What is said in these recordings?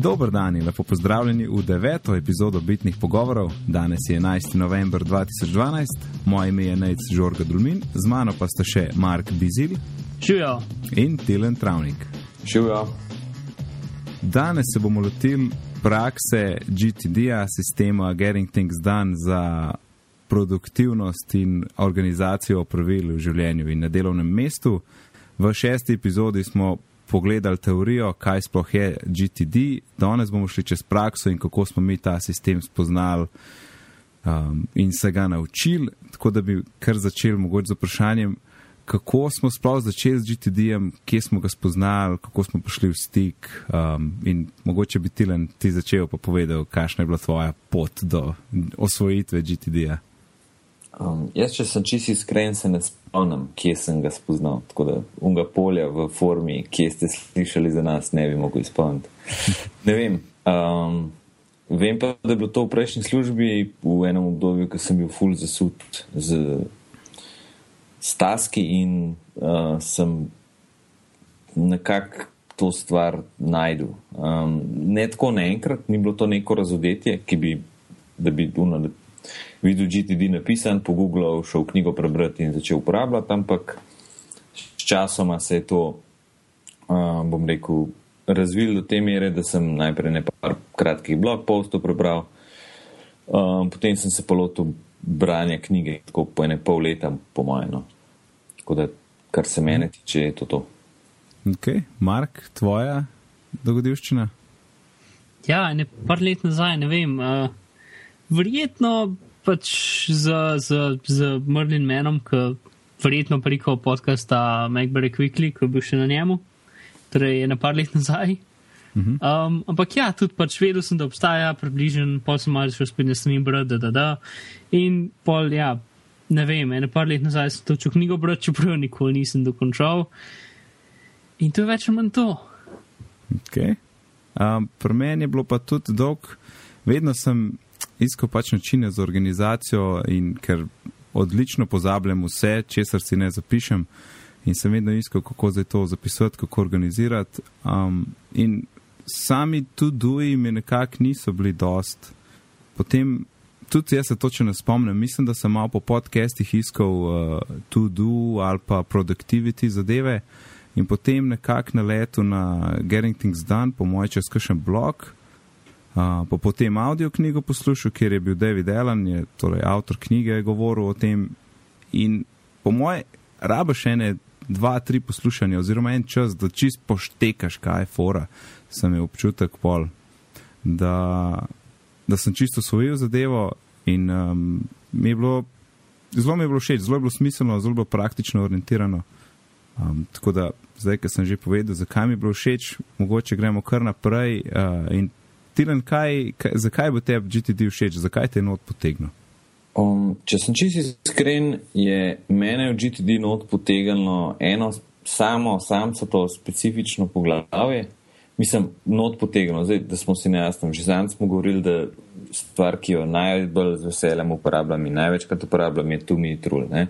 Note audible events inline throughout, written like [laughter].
Dober dan in lepo pozdravljeni v deveto epizodo Bitnih pogovorov. Danes je 11. november 2012, moje ime je Nec Žorga Dulmin, z mano pa sta še Mark Bizil Živijo. in Tilen Travnik. Živijo. Danes se bomo lotili prakse GTD-ja, sistema Getting Things Done za produktivnost in organizacijo pravil v življenju in na delovnem mestu. V šesti epizodi smo pogledali teorijo, kaj sploh je GTD, danes bomo šli čez prakso in kako smo mi ta sistem spoznali um, in se ga naučili. Tako da bi kar začeli mogoče z vprašanjem, kako smo sploh začeli z GTD-jem, kje smo ga spoznali, kako smo prišli v stik um, in mogoče bi Tilen ti začel pa povedal, kakšna je bila tvoja pot do osvojitve GTD-ja. Um, jaz, če sem čisto iskren, se ne spomnim, kje sem ga spoznal. Tako da unga polja v formi, kje ste slišali za nas, ne bi mogel izpolniti. [laughs] Ne vem. Um, vem pa, da je bilo to v prejšnji službi v enem obdobju, ko sem bil full zasud z staski in uh, sem nekako to stvar najdel. Um, ne tako naenkrat, ni bilo to neko razodetje, ki bi, da bi uno, da videl GTD napisan, pogooglal, šel knjigo prebrati in začel uporabljati, ampak s časoma se je to, uh, bom rekel, razvil do te mere, da sem najprej nekaj kratkih blog postov prebral, um, potem sem se pa lotil branja knjige, tako po ene pol leta, po mojem. No. Tako da, kar se mene tiče, je to to. Ok, Mark, tvoja dogodivščina? Ja, ne par let nazaj, ne vem. Uh, verjetno pač z, z, z Merlin Manom, ki verjetno preko podcasta Macberry Quickly, ki je bil še na njemu, torej je na par let nazaj. Um, ampak ja, tudi pač vedel sem, da obstaja približen, pol sem malo šel spet na snim brati, da, da, da. In pol, ja, ne vem, ene par let nazaj sem točil knjigo brati, čeprav nikoli nisem dokončal. In to je več ali manj to. Okay. Um, Pri meni je bilo pa tudi dolg, vedno sem iskal pač načine za organizacijo, in ker odlično pozabljam vse, česar si ne zapišem, in sem vedno iskal, kako zdaj to zapisati, kako organizirati. Um, in sami tudi mi nekako niso bili dost. Potem tudi jaz se točno ne spomnim, mislim, da sem malo po podcastih iskal uh, to do ali pa productivity zadeve. In potem nekako na letu na Getting Things Done, po mojem, čez kakšen blog, uh, pa potem audio knjigo poslušal, kjer je bil David Allen, je torej avtor knjige, govoril o tem. In po mojem, rabaš ene dva, tri poslušanja, oziroma en čas, da čist poštekaš, kaj je fora, sem imel občutek pol, da, da sem čisto svojil zadevo in um, mi je bilo, zelo mi je bilo všeč, zelo je bilo smiselno, zelo je bilo praktično orientirano. Um, tako da zdaj, ki sem že povedal, zakaj mi je bilo všeč, mogoče gremo kar naprej. Uh, in Tilen, kaj, kaj, zakaj bo tebi GTD všeč, zakaj te je not potegnil? Um, če sem čisto iskren, je mene v GTD not potegnilo eno samo, samco to specifično poglavje. Mislim, not potegnilo, zdaj, da smo si nejasni. Že zadnjič smo govorili, da stvar, ki jo najbolj z veseljem uporabljam in največkrat uporabljam, je tu mi trul. Ne?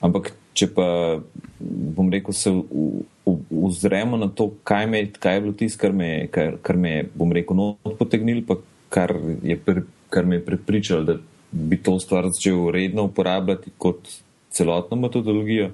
Ampak, če pa bom rekel, se ozremo na to, kaj, me, kaj je bilo tisto, kar me, kar, kar me je, bom rekel, not potegnil, pa kar, je, kar me je prepričalo, da bi to stvar začel redno uporabljati kot celotno metodologijo,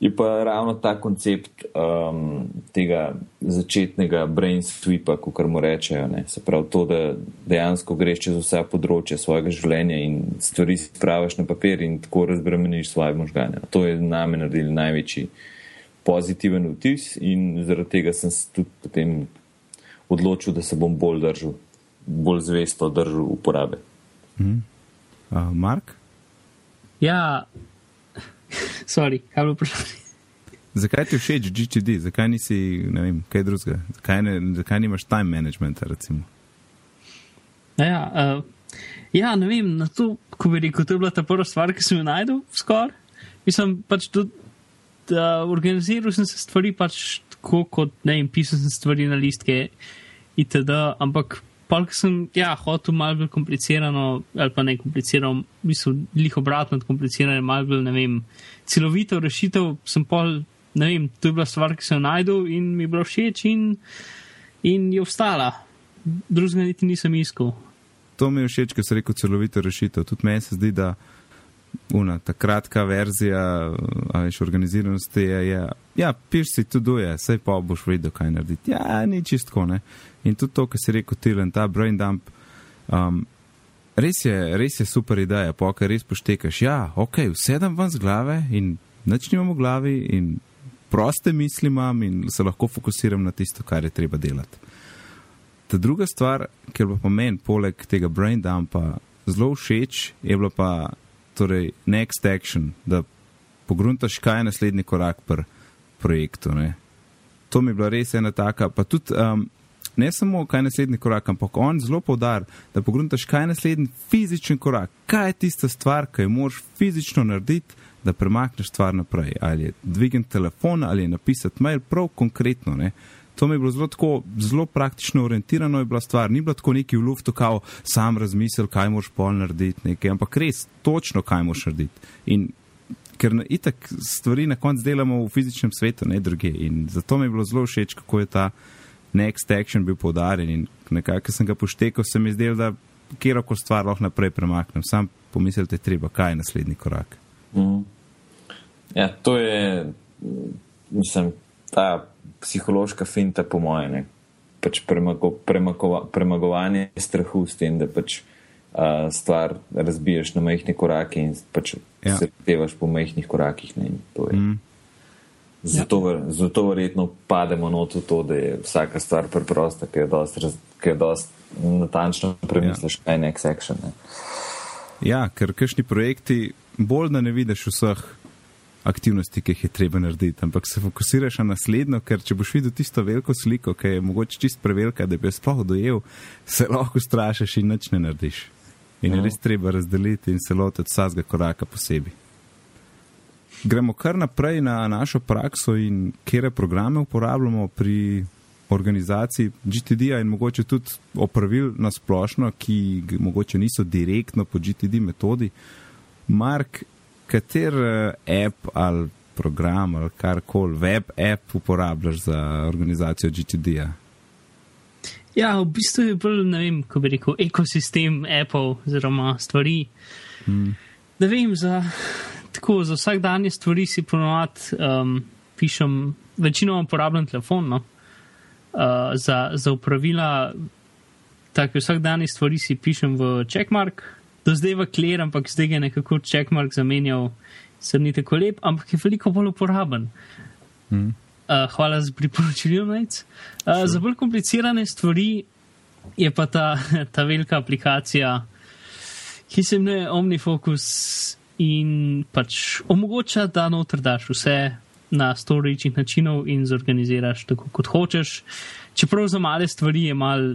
je pa ravno ta koncept um, tega začetnega brain sweepa, kot mu rečejo. Ne? Se pravi to, da dejansko greš čez vsa področja svojega življenja in stvari spraviš na papir in tako razbremeniš svoje možgane. To je name naredil največji pozitiven vtis in zaradi tega sem se tudi potem odločil, da se bom bolj držal, bolj zvesto držal uporabe. Mm. Uh, Mark? Ja, [laughs] sorry, kaj bilo vprašanje? Zakaj ti všeč GTD, zakaj nisi, ne vem, kaj drugega, zakaj, ne, zakaj nimaš time managementa, recimo? Ja, uh, ja, ne vem, na to, ko bi rekel, to je bila ta prva stvar, ki sem jo najdel skoraj. Mislim, pač tudi, da organiziral sem se stvari pač tako, kot, ne vem, pisal sem stvari na listke itd., ampak pa sem, ja, hotel malo bolj komplicirano, ali pa ne komplicirano, mislim, lih obratno komplicirano, malo bolj, ne vem, celovito rešitev, sem pol, ne vem, to je bila stvar, ki sem jo najdel in mi je bilo všeč in, in je ostala. drugega niti nisem iskal. To mi je všeč, ker si rekel celovito rešitev. Tudi meni se zdi, da una, ta kratka verzija, veš, organiziranosti je, je ja, piš si tu doje, sej pa boš vedel, kaj narediti. Ja, ni čistko, ne. In tudi to, kar si rekel, Tilen, ta brain dump, um, res, je, res je super ideja, po kar res poštekaš. Ja, ok, vsedem vam z glave in nič nimam v glavi in proste misli imam in se lahko fokusiram na tisto, kar je treba delati. Ta druga stvar, ker pa meni, poleg tega brain dumpa, zelo všeč, je bila pa torej next action, da pogruntaš, kaj je naslednji korak pri projektu. Ne. To mi je bila res ena taka, pa tudi um, ne samo, kaj je naslednji korak, ampak on zelo povdar, da pogruntaš, kaj je naslednji fizičen korak, kaj je tista stvar, ki jo moraš fizično narediti, da premakneš stvar naprej. Ali je dvigniti telefon, ali je napisati mail, prav konkretno. Ne. To mi je bilo zelo, tako, zelo praktično orientirano, je bila stvar. Ni bilo tako neki v luftu, kao sam razmisel, kaj moš pol narediti, nekaj, ampak res točno, kaj moš narediti. In ker itak stvari na koncu delamo v fizičnem svetu, ne druge. In zato mi je bilo zelo všeč, kako je ta next action bil podarjen. In nekako, sem ga poštekal, se mi zdel, da kjerkoli stvar lahko naprej premaknem. Sam pomislite, treba, kaj je naslednji korak. Mm. Ja, to je, mislim, ta psihološka finta, po mojem, pač premago, premago, premagovanje strahu s tem, da pač uh, stvar razbiješ na majhne korake in pač ja. se tevaš po majhnih korakih. Ne, mm. Zato, ja. zato verjetno pademo not v to, da je vsaka stvar preprosta, ker je dosti, raz, ker je dosti natančno premisliš, ja. kaj je next action. Ne. Ja, ker kakšni projekti bolj da ne vidiš vseh aktivnosti, ki jih je treba narediti, ampak se fokusiraš na naslednjo, ker če boš videl tisto veliko sliko, ki je mogoče čist prevelika, da bi jo sploh dojel, se lahko strašiš in nič ne narediš. In je res treba razdeliti in se lotiti vsakega koraka posebej. Gremo kar naprej na našo prakso in kere programe uporabljamo pri organizaciji GTD-ja in mogoče tudi opravil na splošno, ki mogoče niso direktno po GTD metodi. Mark, kater eh, app ali program ali karkoli, web app uporabljaš za organizacijo GTD-ja? Ja, v bistvu je bolj, ne vem, kako bi rekel, ekosistem Apple oziroma stvari. Hmm. Ne vem, za, tako, za vsakdanje stvari si ponovadi um, pišem, večino uporabljam telefon, no? uh, za, za upravila, tako vsakdanje stvari si pišem v checkmark, do zdaj v kler, ampak zdaj je nekako checkmark zamenjal, se ni tako lep, ampak je veliko bolj uporaben. Hmm. Uh, hvala za priporočilo, Nec. Uh, za bolj komplicirane stvari je pa ta, [laughs] ta velika aplikacija, ki se imenuje OmniFocus in pač omogoča, da noter daš vse na storičnih načinov in zorganiziraš tako, kot hočeš. Čeprav za male stvari je mal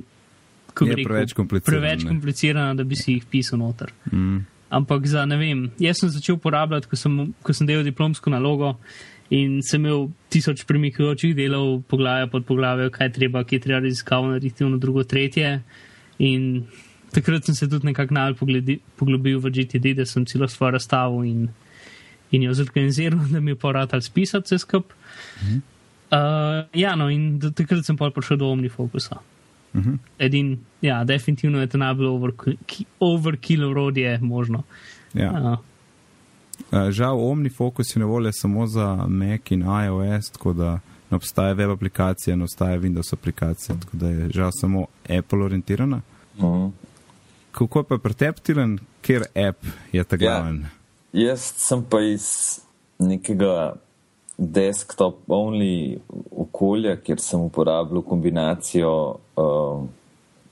je rekel, preveč, kompliciran, preveč komplicirano, da bi si jih pisal noter. Mm. Ampak za ne vem, jaz sem začel uporabljati, ko sem, ko sem delal diplomsko nalogo in sem imel tisoč premikajočih delov, poglavja pod poglavje, kaj treba, kje treba raziskavati, narediti ono drugo, tretje. In takrat sem se tudi nekako najbolj poglobil v GTD, da sem celo stvar razstavil in, in jo zorganiziral, [laughs] da mi je poratal spisati vse skupaj. Mhm. Uh, ja, no, in do, takrat sem pa prišel do OmniFocusa. Uh mhm. -huh. Edin, ja, definitivno je to najbolj overkill orodje možno. Ja. Uh, Žal, OmniFocus je na voljo samo za Mac in iOS, tako da ne obstaja web aplikacija, ne obstaja Windows aplikacija, tako da je žal samo Apple orientirana. Uh -huh. Kako pa je preteptilen, ker app je ta ja. glaven? Ja, jaz sem pa iz nekega desktop-only okolja, kjer sem uporabljal kombinacijo uh,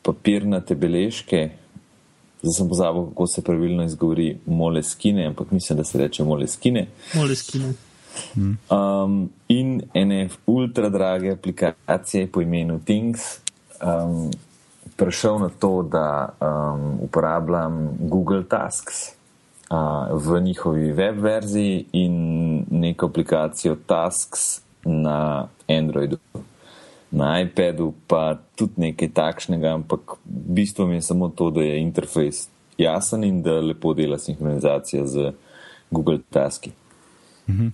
papirnate beležke Zdaj sem pozabil, kako se pravilno izgovori moleskine, ampak mislim, da se reče moleskine. Moleskine. Um, in ene ultra drage aplikacije po imenu Things. Um, Prišel na to, da um, uporabljam Google Tasks uh, v njihovi web verziji in neko aplikacijo Tasks na Androidu na iPadu, pa tudi nekaj takšnega, ampak bistvo mi je samo to, da je interfejs jasen in da lepo dela sinhronizacija z Google Taski. Mhm.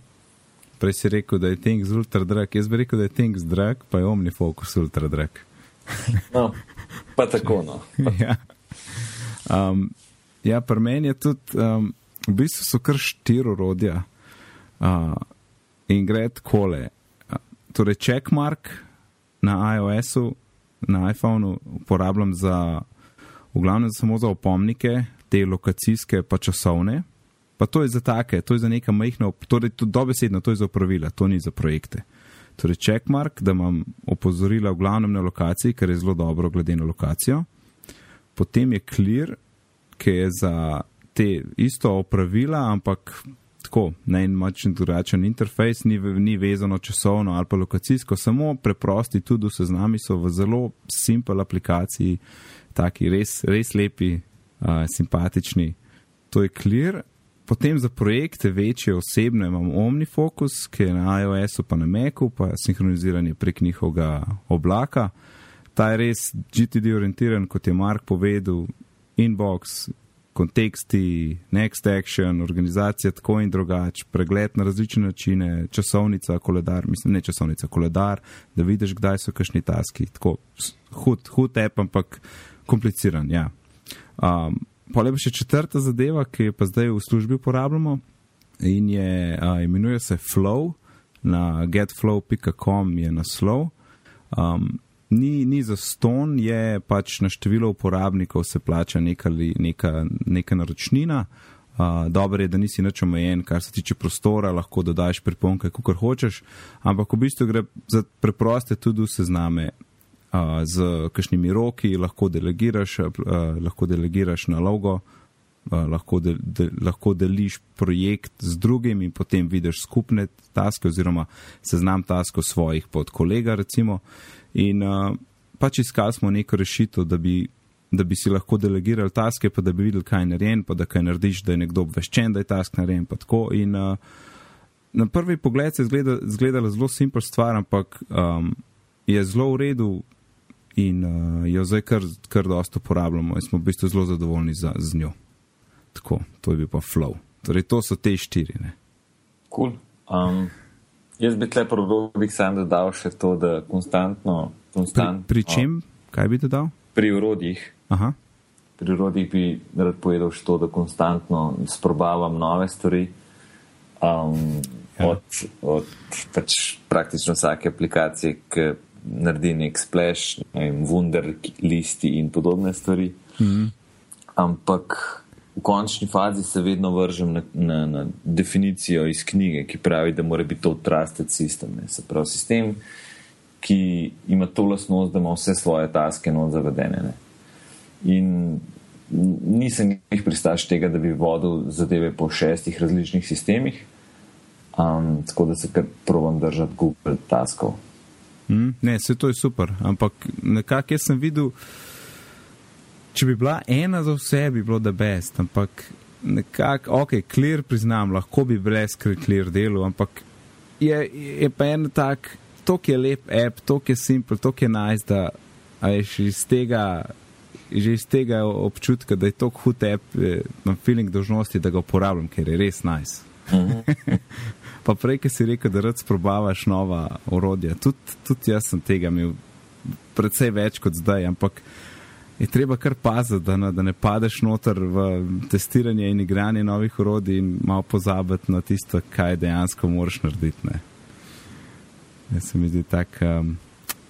Prej si rekel, da je Things ultra drag, jaz bi rekel, da je Things drag, pa je OmniFocus ultra drag. no, [laughs] Pa tako, no. [laughs] ja. Um, ja, pri meni je tudi, um, v bistvu so kar štiri urodja uh, in gre takole. Uh, torej, checkmark na iOS-u, na iPhonu uporabljam za, v glavnem samo za opomnike, te lokacijske pa časovne. Pa to je za take, to je za neka majhna, torej tudi dobesedno, to je za opravila, to ni za projekte. Torej, checkmark, da imam opozorila v glavnem na lokaciji, kar je zelo dobro glede na lokacijo. Potem je clear, ki je za te isto opravila, ampak tako, na en način drugačen interfejs, ni, ni vezano časovno ali pa lokacijsko, samo preprosti, tudi vse z nami so v zelo simpel aplikaciji, taki res, res lepi, uh, simpatični. To je clear. Potem za projekte večje osebne imam OmniFocus, ki je na iOS-u pa na Macu, pa sinhroniziranje prek njihovega oblaka. Ta je res GTD orientiran, kot je Mark povedal, inbox, konteksti, next action, organizacija tako in drugače, pregled na različne načine, časovnica, koledar, mislim, ne časovnica, koledar, da vidiš, kdaj so kašni taski. Tako hud, hud app, ampak kompliciran, ja. Um, Pole pa še četrta zadeva, ki jo pa zdaj v službi uporabljamo in je, a, imenuje se Flow, na getflow.com je naslov. Um, ni, ni za ston, je pač na število uporabnikov se plača neka, neka, neka naročnina. Uh, Dobro je, da nisi nič omejen, kar se tiče prostora, lahko dodaš pripomke, kako hočeš, ampak v bistvu gre za preproste tudi sezname. Uh, z kakšnimi roki lahko delegiraš, uh, lahko delegiraš nalogo, uh, lahko, de, de, lahko deliš projekt z drugim in potem vidiš skupne taske oziroma seznam taskov svojih pod kolega recimo. In uh, pač iskali smo neko rešitev, da bi, da bi si lahko delegirali taske, pa da bi videli, kaj je narejen, pa da kaj narediš, da je nekdo obveščen, da je task narejen. In, uh, na prvi pogled se je zgledala zelo simpel stvar, ampak um, je zelo v redu in uh, jo zdaj kar, kar dosto uporabljamo in smo v bistvu zelo zadovoljni za, z njo. Tako, to je bil pa flow. Torej, to so te štiri. Cool. Um, Jaz bi tle probal sam dodal še to, da konstantno. konstantno pri, pri čem? Kaj bi dodal? Pri urodjih. Aha. Pri urodjih bi rad povedal še to, da konstantno sprobavam nove stvari. Um, ja. Od, od pač praktično vsake aplikacije, ki naredi nek splash, ne vem, wunder, listi in podobne stvari. Mhm. Ampak v končni fazi se vedno vržem na, na, na definicijo iz knjige, ki pravi, da mora biti to trusted system. Ne. Se pravi, sistem, ki ima to lasnost, da ima vse svoje taske not zavedene. Ne. In nisem jih pristaš tega, da bi vodil zadeve po šestih različnih sistemih, um, tako da se kar provam držati Google taskov. Mm, ne, vse to je super, ampak nekako jaz sem videl če bi bila ena za vse, bi bilo da best, ampak nekako, ok, clear priznam, lahko bi brez clear delo, ampak je, je pa en tak, to je lep app, to je simpel, to je nice, da ajš iz tega. Že iz tega občutka, da je to hud app, imam feeling dožnosti, da ga uporabljam, ker je res nice. Mhm. [laughs] pa prej, ki si rekel, da rad sprobavaš nova orodja, tudi, tudi jaz sem tega imel precej več kot zdaj, ampak je treba kar paziti, da, da ne padeš noter v testiranje in igranje novih orodij in malo pozabiti na tisto, kaj dejansko moraš narediti. Ne. Ja, se mi zdi tako um,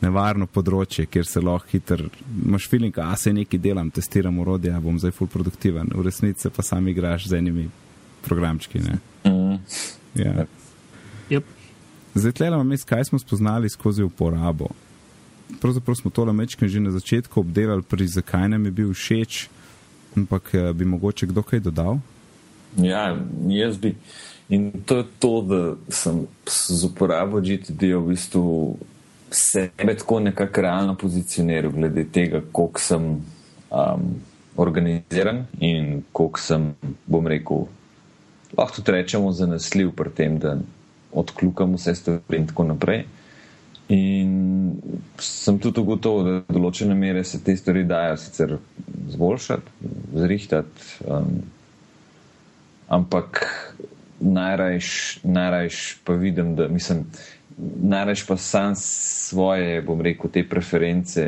nevarno področje, kjer se lahko hitro, imaš feeling, da se nekaj delam, testiram orodje, a bom zdaj full produktiven, v resnici pa sam igraš z enimi programčki. Mm. Ja. Yep. Zdaj, tle imamo mes, kaj smo spoznali skozi uporabo pravzaprav smo to lamečke že na začetku obdelali, pri zakaj nam je bil všeč, ampak eh, bi mogoče kdo kaj dodal? Ja, jaz bi. In to je to, da sem z uporabo GTD v bistvu sebe tako nekako realno pozicioniral, glede tega, koliko sem um, organiziran in koliko sem, bom rekel, lahko tudi rečemo, zanesljiv pri tem, da odkljukam vse stvari in tako naprej. In sem tudi ugotovil, da določene mere se te stvari dajo sicer zboljšati, zrihtati, um, ampak najrajš, najrajš pa vidim, da mislim, najrajš pa sam svoje, bom rekel, te preference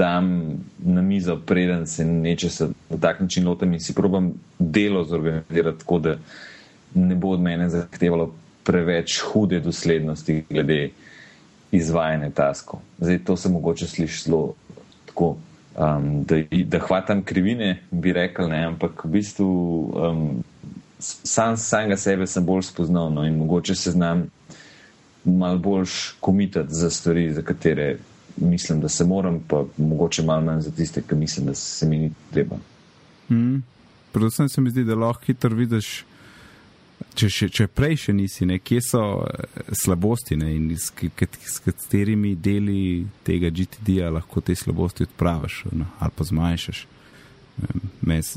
dam na mizo, preden se nečesa na tak način lotim in si probam delo zorganizirati tako, da ne bo od mene zahtevalo preveč hude doslednosti glede izvajanja taskov. Zdaj to se mogoče sliši zelo tako. Um, da, da hvatam krivine, bi rekel, ne, ampak v bistvu um, sam samega sebe sem bolj spoznal no, in mogoče se znam malo bolj komitati za stvari, za katere mislim, da se moram, pa mogoče malo manj za tiste, ki mislim, da se mi ni treba. Mm. Predvsem se mi zdi, da lahko hitro vidiš, če, še, če prej še nisi, ne, kje so eh, slabosti ne, in s, s katerimi deli tega GTD-ja lahko te slabosti odpraviš no, ali pa zmanjšaš. Mes,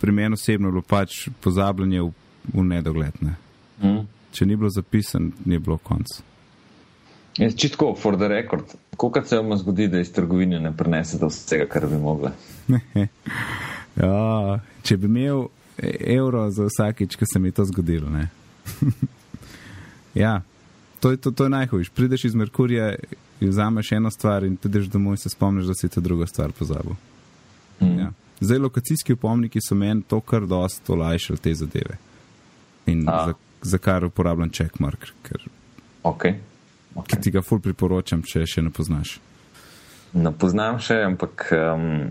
pri meni osebno je bilo pač pozabljanje v, v nedogled. Ne. Mm. Če ni bilo zapisano, ni bilo konca. Jaz čitko, for the record, koliko se vam zgodi, da iz trgovine ne prenesete vsega, kar bi mogli? [laughs] ja, če bi imel evro za vsakič, ko se mi je to zgodilo. [laughs] ja, to je, to, to je najhujš. Prideš iz Merkurja, vzameš eno stvar in prideš domov in se spomniš, da si to drugo stvar pozabil. Mm. Ja. Zdaj, lokacijski upomniki so meni to kar dosto olajšali te zadeve. In za, za kar uporabljam checkmark. Ker... Okay. Okay. Ki ti ga ful priporočam, če še ne poznaš. Ne poznam še, ampak um,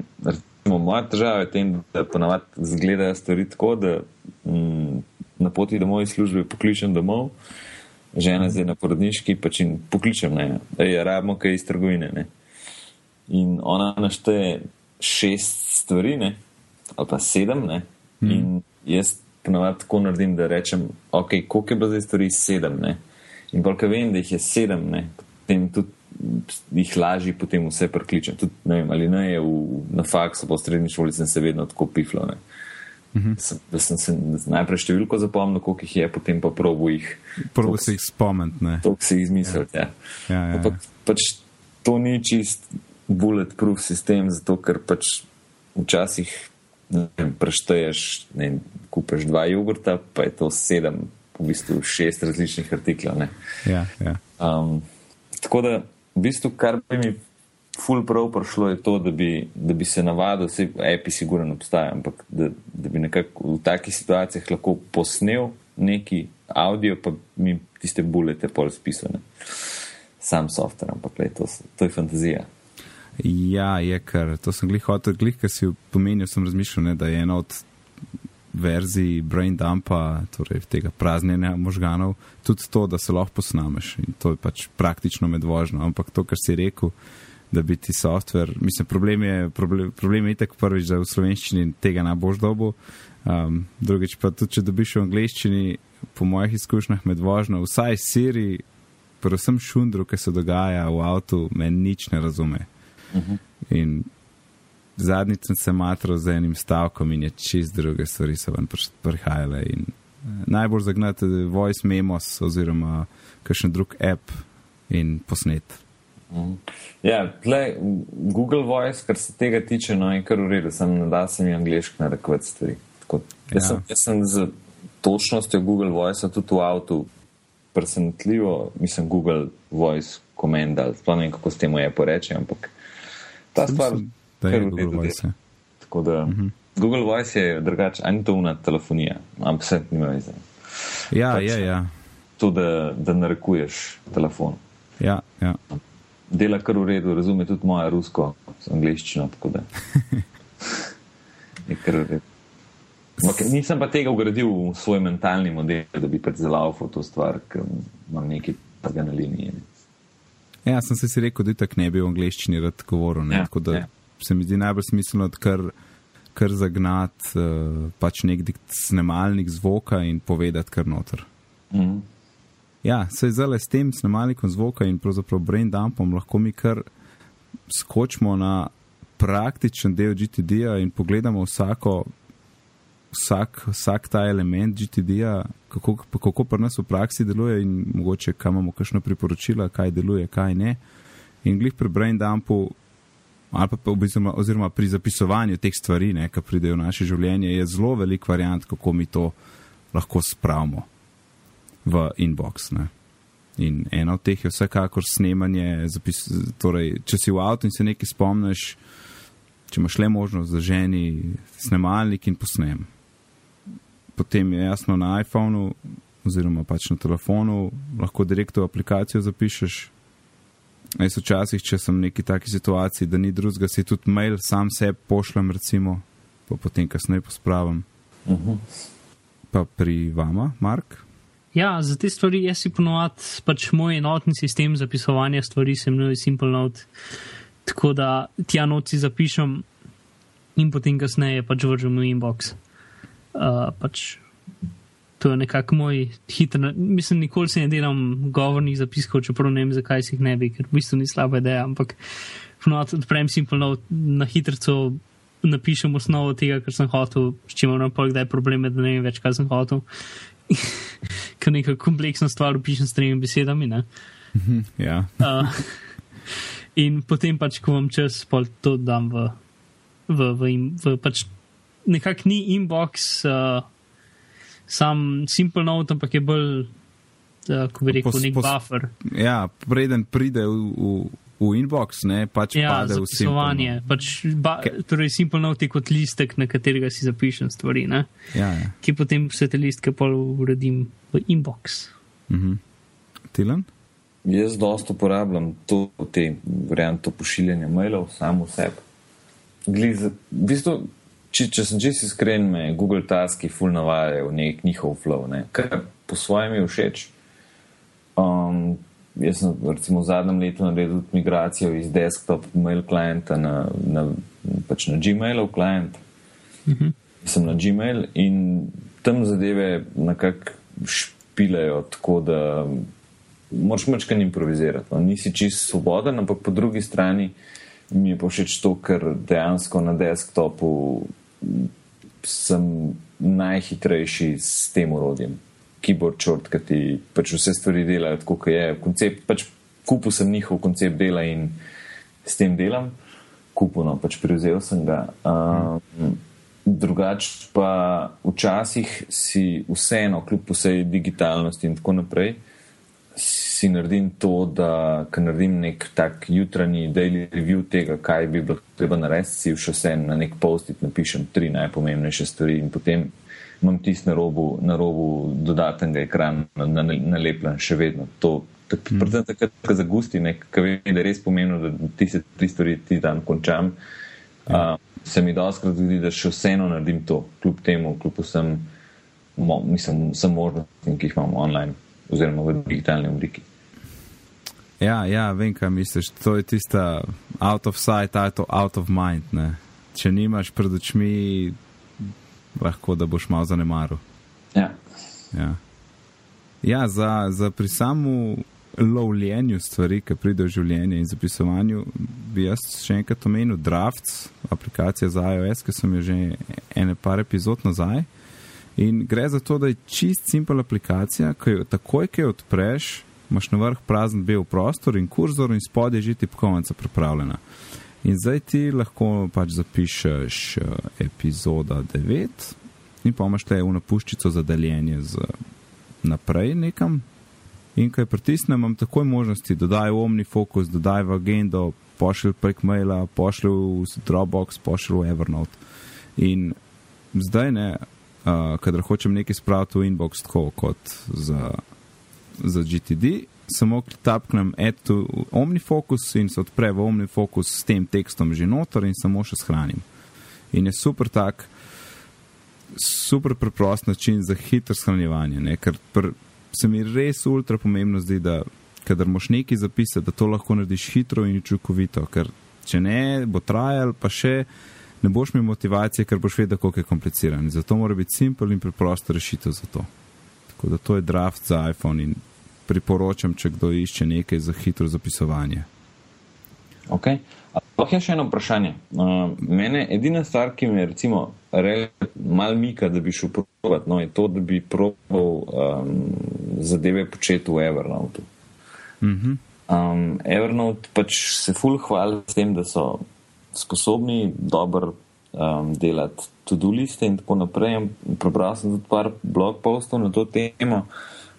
recimo, moja težava je tem, da ponavadi zgledajo stvari tako, da um, na poti domov iz službe pokličem domov, žena zdaj na porodniški, pa če pokličem, da je rabimo kaj iz trgovine. Ne? In ona našteje šest stvari, ne? ali pa sedem, hmm. in jaz ponavadi tako naredim, da rečem, ok, koliko je bilo zdaj stvari sedem. Ne? In bolj, ker vem, da jih je sedem, ne, potem tudi jih lažje potem vse prekličem. Tudi, ne vem, ali ne je v, na faksu po srednji šoli, sem se vedno tako piflo. Uh mhm. -huh. sem, da sem se najprej številko zapomnil, koliko jih je, potem pa probo jih. Probo se jih spomniti. To si izmislil. Ja. Ja. Ja, ja, ja. Pač to ni čist bulletproof sistem, zato ker pač včasih prešteješ, kupeš dva jogurta, pa je to sedem v bistvu šest različnih artiklov. Ja, ja. um, tako da, v bistvu, kar bi mi ful prav prišlo, je to, da bi, da bi se navadil, vse API sigurno obstaja, ampak da, da bi nekako v takih situacijah lahko posnel neki audio, pa mi tiste bulete pol spisane. Sam software, ampak le, to, to je fantazija. Ja, je kar, to sem glih hotel, glih, kar si pomenil, sem razmišljal, ne, da je ena od verziji brain dumpa, torej tega praznjenja možganov, tudi to, da se lahko posnameš in to je pač praktično medvožno. Ampak to, kar si rekel, da bi ti softver, mislim, problem je, problem, problem je itak prvič, da v slovenščini tega ne boš dobu, um, drugič pa tudi, če dobiš v angleščini, po mojih izkušnjah medvožno, vsaj Siri, predvsem šundru, ki se dogaja v avtu, me nič ne razume. Uh mhm. -huh. In zadnjič sem se matral z enim stavkom in je čist druge stvari so ven prihajale. In, uh, najbolj zagnati je voice memos oziroma kakšen drug app in posnet. Mm. Ja, tle, Google Voice, kar se tega tiče, no je kar v redu, sem da se mi angliški narekovati stvari. Tako, jaz, ja. sem, jaz sem z točnostjo Google Voice tudi v avtu presenetljivo, mislim Google Voice komenda, sploh ne vem, kako s tem je poreči, ampak ta stvar. Sem da je Google Voice. Ja. Tako da uh mhm. -huh. Google Voice je drugače, ani to una telefonija, ampak vse nima veze. Ja, pač, je, ja. To, da, da narekuješ telefon. Ja, ja. Dela kar v redu, razume tudi moja rusko, angliščino, tako da. [laughs] je kar v redu. Okay, nisem pa tega ugradil v svoj mentalni model, da bi pač zalaufal to stvar, ker imam nekaj tega na liniji. Ja, sem se si rekel, da tako ne bi v angliščini rad govoril. Ja, tako da ja se mi zdi najbolj smiselno, kar, kar zagnati uh, pač nek snemalnik zvoka in povedati kar noter. Mm. Ja, se je zdaj s tem snemalnikom zvoka in pravzaprav brain dumpom lahko mi kar skočimo na praktičen del GTD-ja in pogledamo vsako, vsak, vsak ta element GTD-ja, kako, kako pri nas v praksi deluje in mogoče kam imamo kakšno priporočila, kaj deluje, kaj ne. In glih pri brain dumpu ali pa oziroma, oziroma pri zapisovanju teh stvari, ki pridejo v naše življenje, je zelo velik variant, kako mi to lahko spravimo v inbox. Ne. In ena od teh je vsekakor snemanje. Zapis, torej, če si v avtu in se nekaj spomniš, če imaš le možnost, da ženi snemalnik in posnem. Potem je jasno na iPhonu oziroma pač na telefonu, lahko direktno v aplikacijo zapišeš. Jaz včasih, če sem v neki taki situaciji, da ni drugega, si tudi mail sam sebi pošljem, recimo, pa potem kasneje pospravim. Uh -huh. Pa pri vama, Mark? Ja, za te stvari jaz si ponovadi pač moj enotni sistem zapisovanja stvari se imenuje Simple Note. Tako da tja noci zapišem in potem kasneje pač vržem v inbox. Uh, pač to je nekako moj hiter, mislim, nikoli se ne delam govornih zapiskov, čeprav ne vem, zakaj si jih ne bi, ker v bistvu ni slaba ideja, ampak ponovadi odprem Simple Note na hitrco. Napišem osnovo tega, kar sem hotel, s čimer imam pa kdaj probleme, da ne vem več, kaj sem hotel. [laughs] kot neka kompleksna stvar, pišem s tremi besedami. Mhm, ja. uh, in potem pač, ko vam čas, pa to dam v, v, v, v pač nekak ni inbox, uh, sam simple note, ampak je bolj, uh, ko bi rekel, pos, nek pos, buffer. Ja, preden pride v. v v inbox, ne pač ja, pade v zapisovanje. Pač ba, torej, simple note je kot listek, na katerega si zapišem stvari. Ja, ja. Ki potem vse te listke pa uredim v inbox. Mhm. Tilan? Jaz dosto uporabljam to, te variante pošiljanja mailov samo sebi. V bistvu, če, če sem čisto iskren, me Google Taski ful navajajo v nek njihov flow, ne? kar po svojem je všeč. Um, jaz sem recimo v zadnjem letu naredil migracijo iz desktop mail klienta na, na, pač na Gmailov klient. Uh -huh. Sem na Gmail in tam zadeve nekako špilejo tako, da moraš mačkan improvizirati. No. Nisi čist svoboden, ampak po drugi strani mi je pa všeč to, ker dejansko na desktopu sem najhitrejši s tem urodjem keyboard short, ki ti pač vse stvari delajo tako, kot je. Koncept, pač kupil sem njihov koncept dela in s tem delam, kupil, no, pač prevzel sem ga. Um, drugač pa včasih si vseeno, kljub vsej digitalnosti in tako naprej, si naredim to, da ko naredim nek tak jutranji daily review tega, kaj bi bilo treba narediti, si še vse na nek post-it napišem tri najpomembnejše stvari in potem imam tisti na robu, na robu dodatnega ekrana nalepljen še vedno. To, hmm. Predvsem takrat, ko zagusti, ki vem, da je res pomembno, da ti se tri stvari ti dan končam. Uh, se mi doskrat zgodi, da še vseeno naredim to, kljub temu, kljub vsem, mo, mislim, vsem možnostim, ki jih imamo online oziroma v digitalni obliki. Ja, ja, vem, kaj misliš. To je tista out of sight, out of mind. Ne? Če nimaš pred očmi lahko da boš malo zanemaril. Ja. Ja. Ja, za, za pri samu lovljenju stvari, ki pride v življenje in zapisovanju, bi jaz še enkrat omenil Drafts, aplikacija za iOS, ki sem jo že ene par epizod nazaj. In gre za to, da je čist simpel aplikacija, ki jo takoj, ki jo odpreš, imaš na vrh prazen bel prostor in kurzor in spodaj je že tipkovnica pripravljena. In zdaj ti lahko pač zapišeš uh, epizoda 9 in pa imaš te v napuščico za deljenje z naprej nekam. In kaj pritisnem, imam takoj možnosti, dodaj v OmniFocus, dodaj v agendo, pošilj prek maila, pošilj v Dropbox, pošilj v Evernote. In zdaj ne, uh, kadar hočem nekaj spraviti v inbox tako kot za, za GTD, samo tapknem eto OmniFocus in se odpre v OmniFocus s tem tekstom že noter in samo še shranim. In je super tak, super preprost način za hitro shranjevanje, ne? ker pr, se mi res ultra pomembno zdi, da kadar moš nekaj zapisati, da to lahko narediš hitro in učinkovito, ker če ne, bo trajal, pa še ne boš imel motivacije, ker boš vedel, kako je kompliciran. Zato mora biti simpel in preprosto rešitev za to. Tako da to je draft za iPhone in priporočam, če kdo išče nekaj za hitro zapisovanje. Okay. Lahko je še eno vprašanje. Uh, mene edina stvar, ki me recimo mal mika, da bi šel provat, no, je to, da bi probal um, zadeve početi v Evernote. Mm -hmm. um, Evernote pač se ful hvali s tem, da so sposobni dobro um, delati to-do liste in tako naprej. Prebral sem tudi par blog postov na to temo.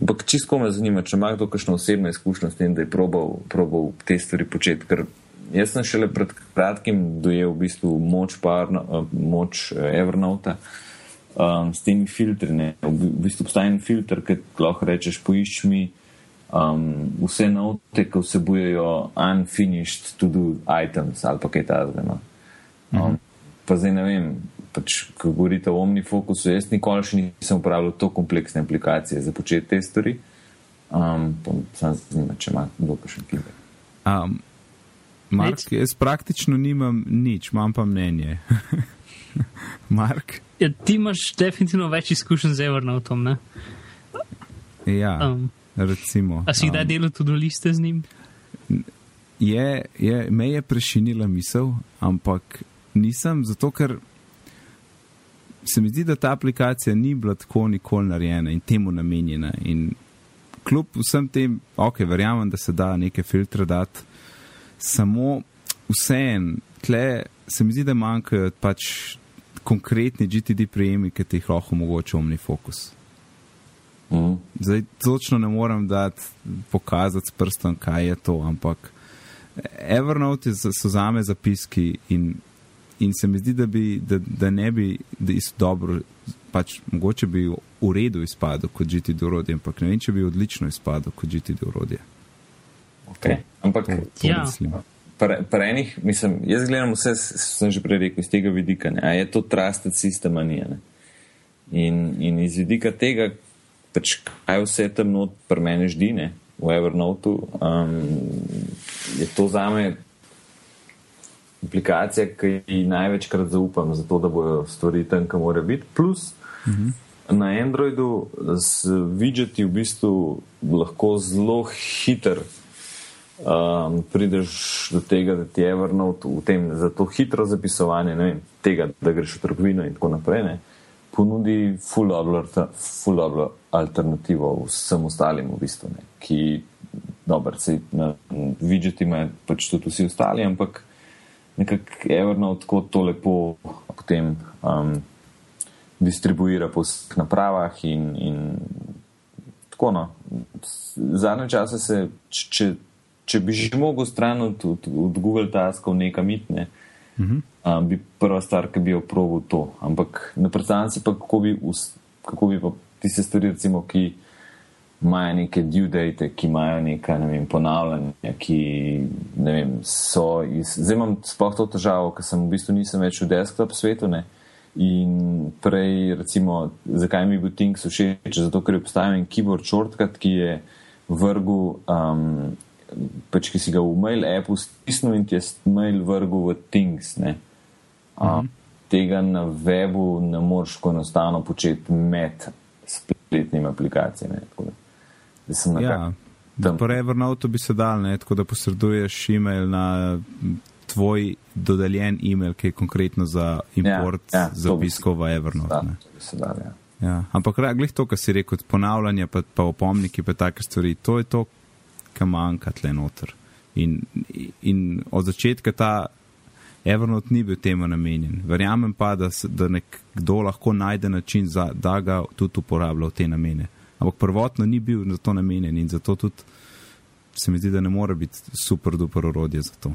Ampak čisto me zanima, če ima kdo kakšno osebno izkušnjo s tem, da je probal, probal te stvari početi. Ker jaz sem šele pred kratkim dojel v bistvu moč, parno, eh, moč eh, Evernauta um, s temi filtri. Ne. V bistvu obstaja en filter, ki lahko rečeš, poišči mi um, vse note, ki vsebujejo unfinished to-do items ali pa kaj takega. No. Um, mhm. Pa zdaj ne vem, pač, ko govorite o omnifokusu, jaz nikoli še nisem uporabljal tako kompleksne aplikacije za početi te stvari. Um, sam se zanima, če ima kdo še kaj. Um, Mark, jaz praktično nimam nič, imam pa mnenje. [laughs] Mark? Ja, ti imaš definitivno več izkušenj z Evernotom, ne? Ja, um, recimo. A si kdaj um, delal tudi liste z njim? Je, je, me je prešinila misel, ampak nisem, zato ker se mi zdi, da ta aplikacija ni bila tako nikoli narejena in temu namenjena. In kljub vsem tem, ok, verjamem, da se da neke filtre dati, samo vseen, tle se mi zdi, da manjkajo pač konkretni GTD prijemi, ki ti jih lahko omogoča omni fokus. Mm. Zdaj, točno ne morem dati pokazati s prstom, kaj je to, ampak Evernote so zame zapiski in in se mi zdi, da, bi, da, da ne bi da dobro, pač mogoče bi v redu izpadel kot GTD urodje, ampak ne vem, če bi odlično izpadel kot GTD urodje. Okay. Ampak, to, to ja. mislim. Pre, pre enih, mislim, jaz gledam vse, sem že prej rekel, iz tega vidika, ne, a je to trusted system, a nije. In, in iz vidika tega, pač kaj vse tam not pri meni ždine v Evernote, um, je to zame aplikacija, ki ji največkrat zaupam, zato da bojo stvari tam, kam mora biti. Plus uh mhm. -huh. na Androidu z widgeti v bistvu lahko zelo hiter um, prideš do tega, da ti je Evernote v tem za to hitro zapisovanje, ne vem, tega, da greš v trgovino in tako naprej. Ne, ponudi full dobro alternativo vsem ostalim v bistvu, ne, ki, dobro, se na widgeti imajo pač tudi vsi ostali, ampak nekako Evernote tako to lepo potem um, distribuira po vseh napravah in, in tako no. Zadnje čase se, če, če bi že mogel stran od, od, od Google taskov nekam itne, uh -huh. um, bi prva stvar, ki bi jo probil to. Ampak ne predstavljam si pa, kako bi, kako bi pa tiste stvari, recimo, ki imajo neke due date, ki imajo neka ne ponavljanja, ki ne vem, so iz. Zdaj imam sploh to težavo, ker sem v bistvu nisem več v desktop svetu. Ne? In prej, recimo, zakaj mi bo Things všeč? Zato, ker je obstajal en keyboard shortcut, ki je vrgel, um, pač ki si ga v mail appu stisnil in ti je mail vrgel v Things. Um, mhm. Tega na webu ne moreš enostavno početi med spletnimi aplikacijami. Ja, po Evernote bi se dal, ne, tako da posreduješ e-mail na tvoj dodeljen e-mail, ki je konkretno za import ja, ja, zapiskov v Evernote. Da, se da, ja. Ja, ampak glih to, kar si rekel, ponavljanje, pa, pa opomniki, pa take stvari, to je to, kar manjka tle noter. In, in od začetka ta Evernote ni bil temu namenjen. Verjamem pa, da, da nekdo lahko najde način, za, da ga tudi uporablja v te namene ampak prvotno ni bil za to namenjen in zato tudi se mi zdi, da ne more biti super duper orodje za to.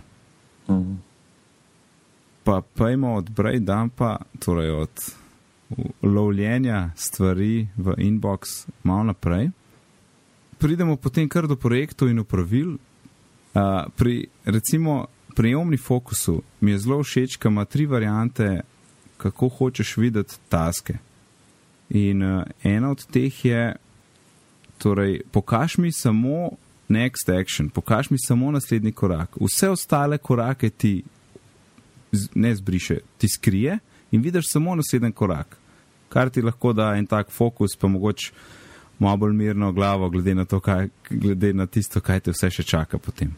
Mm. Pa pojmo od Brajdampa, torej od lovljenja stvari v inbox malo naprej. Pridemo potem kar do projektov in upravil. Uh, pri, recimo, pri Omni Focusu mi je zelo všeč, ker ima tri variante, kako hočeš videti taske. In uh, ena od teh je, Torej, pokaž mi samo next action, pokaž mi samo naslednji korak. Vse ostale korake ti ne zbriše, ti skrije in vidiš samo naslednji korak. Kar ti lahko da en tak fokus, pa mogoče malo bolj mirno glavo, glede na, to, kaj, glede na tisto, kaj te vse še čaka potem.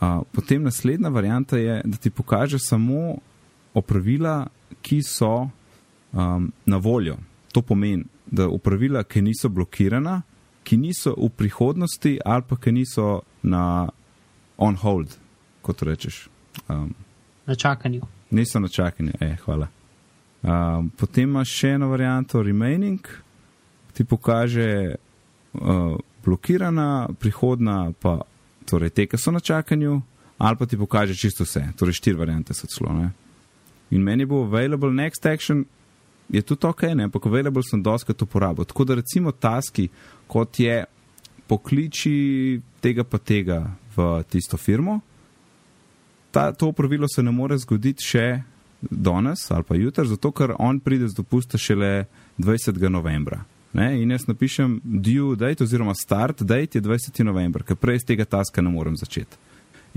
Uh, potem naslednja varianta je, da ti pokaže samo opravila, ki so um, na voljo. To pomeni, da opravila, ki niso blokirana, ki niso v prihodnosti ali pa ki niso na on hold, kot rečeš. Um, na čakanju. Niso na čakanju, eh, hvala. Um, potem imaš še eno varianto, remaining, ti pokaže uh, blokirana, prihodna pa torej te, ki so na čakanju, ali pa ti pokaže čisto vse. Torej, štiri variante so celo. Ne? In meni bo available next action, je tudi ok, ne? ampak available sem doskrat uporabil. Tako da recimo taski, kot je pokliči tega pa tega v tisto firmo, ta, to pravilo se ne more zgoditi še danes ali pa jutri, zato ker on pride z dopusta šele 20. novembra. Ne? In jaz napišem due date oziroma start date je 20. november, ker prej iz tega taska ne morem začeti.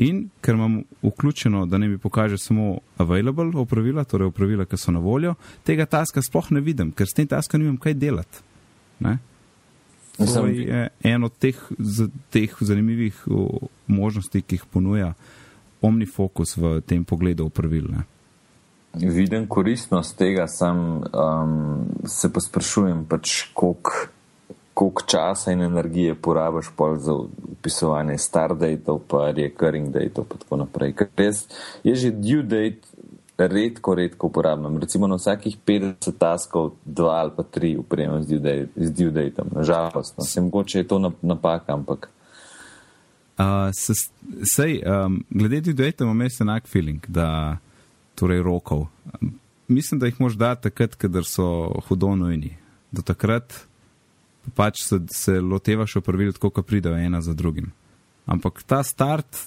In ker imam vključeno, da ne mi pokaže samo available opravila, torej opravila, ki so na voljo, tega taska sploh ne vidim, ker s tem taskom nimam kaj delati. Ne? To je en od teh, teh zanimivih možnosti, ki jih ponuja OmniFocus v tem pogledu opravil. Ne? Vidim koristnost tega, sam um, se pa sprašujem, pač, koliko časa in energije porabiš za upisovanje start datov, pa recurring datov in tako naprej. Ker jaz je že due date redko, redko uporabljam. Recimo na vsakih 50 taskov, dva ali pa tri upremem z due datom. Nažalost, no. se mogoče je to napaka, ampak. Uh, sej, um, glede due data imam jaz enak feeling, da torej rokov. Mislim, da jih moš dati takrat, kadar so hudo nujni. Do takrat pač se, se lotevaš opravil tako, kot pridejo ena za drugim. Ampak ta start,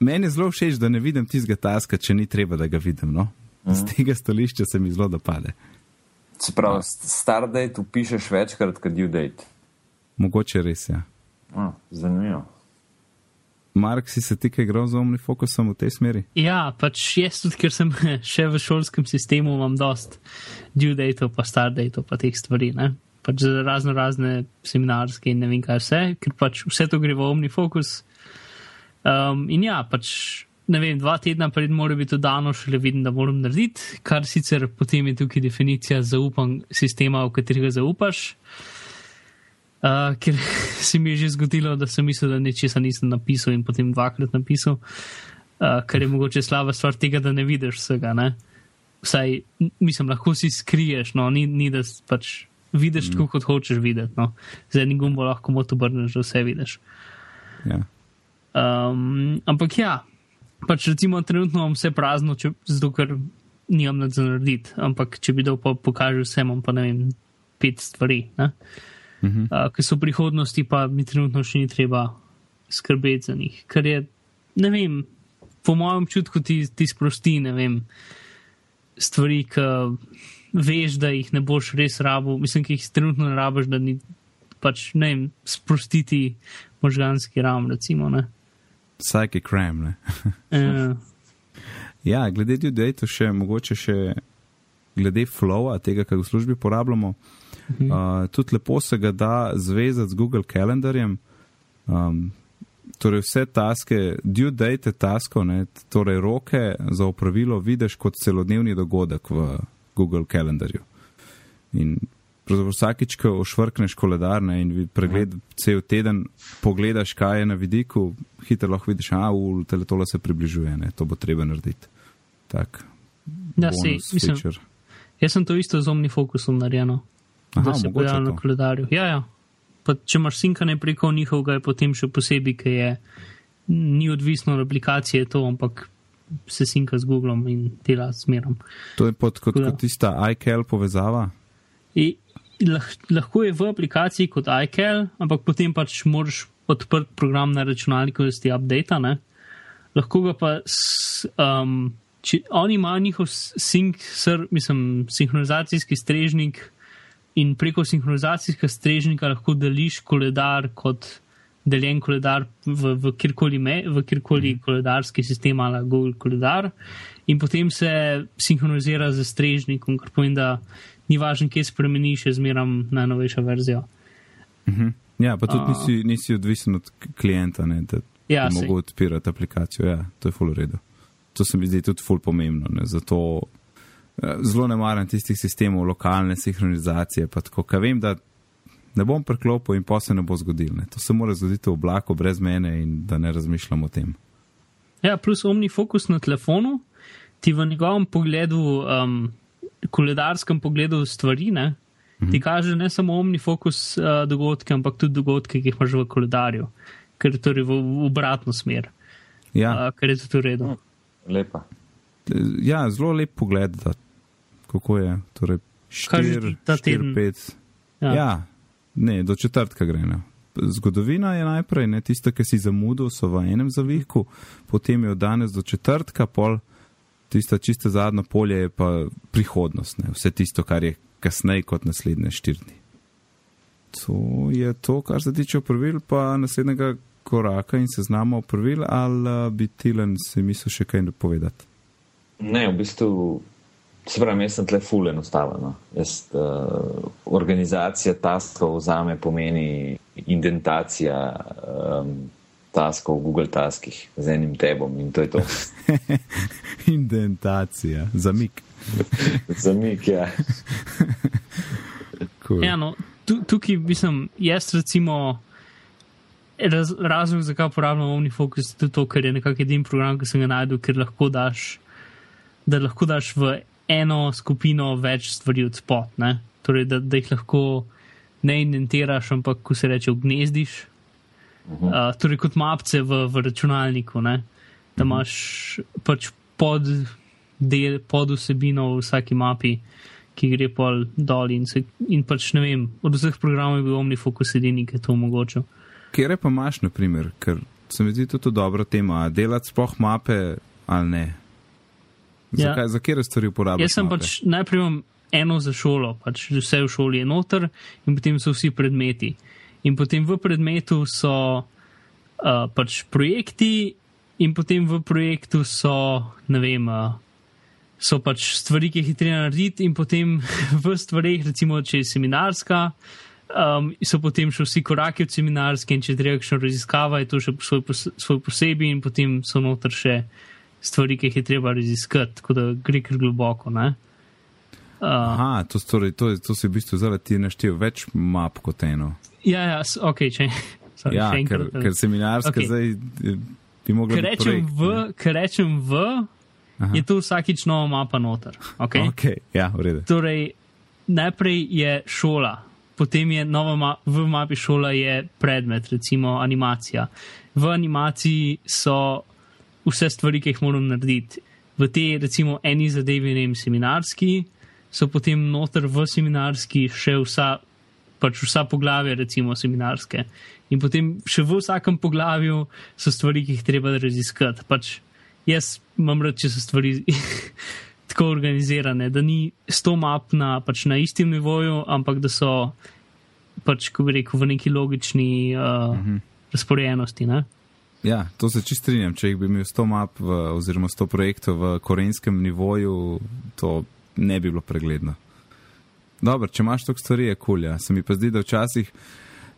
meni je zelo všeč, da ne vidim tistega taska, če ni treba, da ga vidim. No? Z mhm. tega stališča se mi zelo dopade. Se pravi, start date upišeš večkrat, kot due date. Mogoče res je. Ja. Zanimivo. Mark, si se ti kaj igral z omni fokusom v tej smeri? Ja, pač jaz tudi, ker sem [laughs] še v šolskem sistemu, imam dost due date, pa start date, pa teh stvari. Ne? Pač za razno razne seminarske in ne vem kaj vse, ker pač vse to gre v omni fokus. Um, in ja, pač ne vem, dva tedna pred mora biti to dano, šele vidim, da moram narediti, kar sicer potem je tukaj definicija zaupan sistema, v katerega zaupaš. Ker [laughs] se mi je že zgodilo, da sem mislil, da nečesa nisem napisal in potem dvakrat napisal, uh, kar je mogoče slaba stvar tega, da ne vidiš vsega. Ne? Vsaj, mislim, lahko si skriješ, no, ni, ni da pač vidiš mm. tako, kot hočeš videti. No. Z enim gumbom lahko moto obrneš, da vse vidiš. Ja. Um, ampak ja, pač recimo trenutno imam vse prazno, če, zato ker nimam nad za narediti, ampak če bi dal pa pokažel vse, imam pa ne vem, pet stvari. Ne? Uh -huh. uh, ki so v prihodnosti, pa mi trenutno še ni treba skrbeti za njih. Ker je, ne vem, po mojem občutku ti, ti sprosti, ne vem, stvari, ki veš, da jih ne boš res rabo, mislim, ki jih trenutno ne rabiš, da ni pač, ne vem, sprostiti možganski ram, recimo. Ne. Psychic ram, ne. uh. [laughs] Ja, glede ljudi, to še mogoče še glede flowa, tega, kar v službi porabljamo. Uh, tudi lepo se ga da zvezati z Google Calendarjem. Um, torej, vse taske, due date taskov, ne, torej roke za opravilo, vidiš kot celodnevni dogodek v Google Calendarju. In vsakič, ko ošvrkneš koledarne in pregled cel teden, pogledaš, kaj je na vidiku, hitro lahko vidiš, da v teletola se približuje, ne, to bo treba narediti. Tak, ja, si, mislim, jaz sem to isto z omnifokusom narejeno. Aha, da se pojavlja na koledarju. Ja, ja. Pa, če imaš sinkane preko njihovega, je potem še posebej, ker je ni odvisno od aplikacije to, ampak se sinka z Googlom in dela smerom. To je pod, kot, kot tista iCal povezava? I, lah, lahko je v aplikaciji kot iCal, ampak potem pač moraš odprt program na računalniku, da si update. Ne? Lahko ga pa, s, um, če oni imajo njihov sink, sr, mislim, sinhronizacijski strežnik in preko sinhronizacijskega strežnika lahko deliš koledar kot deljen koledar v, v kjerkoli, me, v kjerkoli mm. koledarski sistem ali Google koledar in potem se sinhronizira z strežnikom, kar pomeni, da ni važno, kje spremeniš, je zmeram najnovejša verzija. Mm -hmm. Ja, pa tudi nisi, nisi odvisen od klienta, ne, da ja, lahko odpirati aplikacijo. Ja, to je full redo. To se mi zdi tudi full pomembno. Ne, zato zelo ne maram tistih sistemov lokalne sinhronizacije. Tako, vem, da ne bom preklopil in pa se ne bo zgodil. Ne. To se mora zgoditi v oblaku brez mene in da ne razmišljam o tem. Ja, plus omnifokus na telefonu, ti v njegovem pogledu, um, koledarskem pogledu stvari, ne, ti kaže ne samo omnifokus uh, dogodke, ampak tudi dogodke, ki jih imaš v koledarju, ker je torej v, v obratno smer, Ja, uh, ker je tudi v redu. Lepa. ja, zelo lep pogled, da, kako je. Torej, Kaj že štir, ti ta štir, teden? pet. Ja. ja, ne, do četrtka gre. Ne. Zgodovina je najprej, ne tiste, ki si zamudil, so v enem zavihku, potem je od danes do četrtka, pol tista čiste zadnjo polje je pa prihodnost, ne. vse tisto, kar je kasneje kot naslednje štirni. To je to, kar se tiče pravil, pa naslednjega koraka in seznama pravil, ali eh, bi Tilen si mislil še kaj povedati? Ne, v bistvu, se pravi, jaz sem tle ful enostaven. No. Jaz, uh, organizacija taskov za me pomeni indentacija um, taskov v Google taskih z enim tebom in to je to. [laughs] Indentacija, zamik. [laughs] Zamik, ja. [laughs] Cool. Ja, no, tu, tukaj mislim, jaz recimo. Raz, razlog, zakaj uporabljam OmniFocus, je tudi to, ker je nekako edini program, ki sem ga najdel, ker lahko daš, da lahko daš v eno skupino več stvari od spot. Ne? Torej, da, da jih lahko ne indentiraš, ampak ko se reče, gnezdiš. Uh, torej, kot mapce v, v računalniku, ne? da imaš pač pod, del, pod vsebino v vsaki mapi, ki gre pol dol in, se, in pač ne vem, od vseh programov je bil OmniFocus edini, ki je to omogočil. Kjer pa imaš, na primer, ker se mi zdi to dobra tema, delati sploh mape ali ne? Ja. Zakaj, za kere stvari uporabljaš? Jaz sem mape? pač najprej imam eno za šolo, pač vse v šoli je noter in potem so vsi predmeti. In potem v predmetu so uh, pač projekti in potem v projektu so, ne vem, uh, so pač stvari, ki jih je treba narediti in potem [laughs] v stvarih, recimo, če je seminarska, um, so potem še vsi koraki od seminarske in če je treba kakšno raziskava, je to še svoj, pos svoj posebej in potem so noter še stvari, ki jih je treba raziskati, tako da gre kar globoko. Ne? Uh, Aha, to, torej, to, to si v bistvu zdaj ti naštel več map kot eno. ja, ja, ok, če. [laughs] Sorry, Ja, ker, ker seminarska Ok. okay. zdaj eh, bi mogla Ker rečem, projekt, v, ker rečem v, Aha. je to vsakič nova mapa noter. Okay? Ok, ja. Torej, najprej je šola, potem je nova ma v mapi šola je predmet, recimo animacija. V animaciji so vse stvari, ki jih moram narediti. V tej, recimo, eni zadevi, ne vem, seminarski, so potem noter v seminarski še vsa, pač vsa poglavja, recimo, seminarske. In potem še v vsakem poglavju so stvari, ki jih treba raziskati. Pač jaz imam rad, če so stvari [laughs] tako organizirane, da ni sto map na, pač na istem nivoju, ampak da so pač, ko bi rekel, v neki logični uh, Mhm. razporejenosti. Ne? Ja, to se čist strinjam. Če jih bi imel 100 map v, oziroma 100 projektov v korejskem nivoju, to ne bi bilo pregledno. Dobro, če imaš toliko stvari, je kul. Ja. Se mi pa zdi, da včasih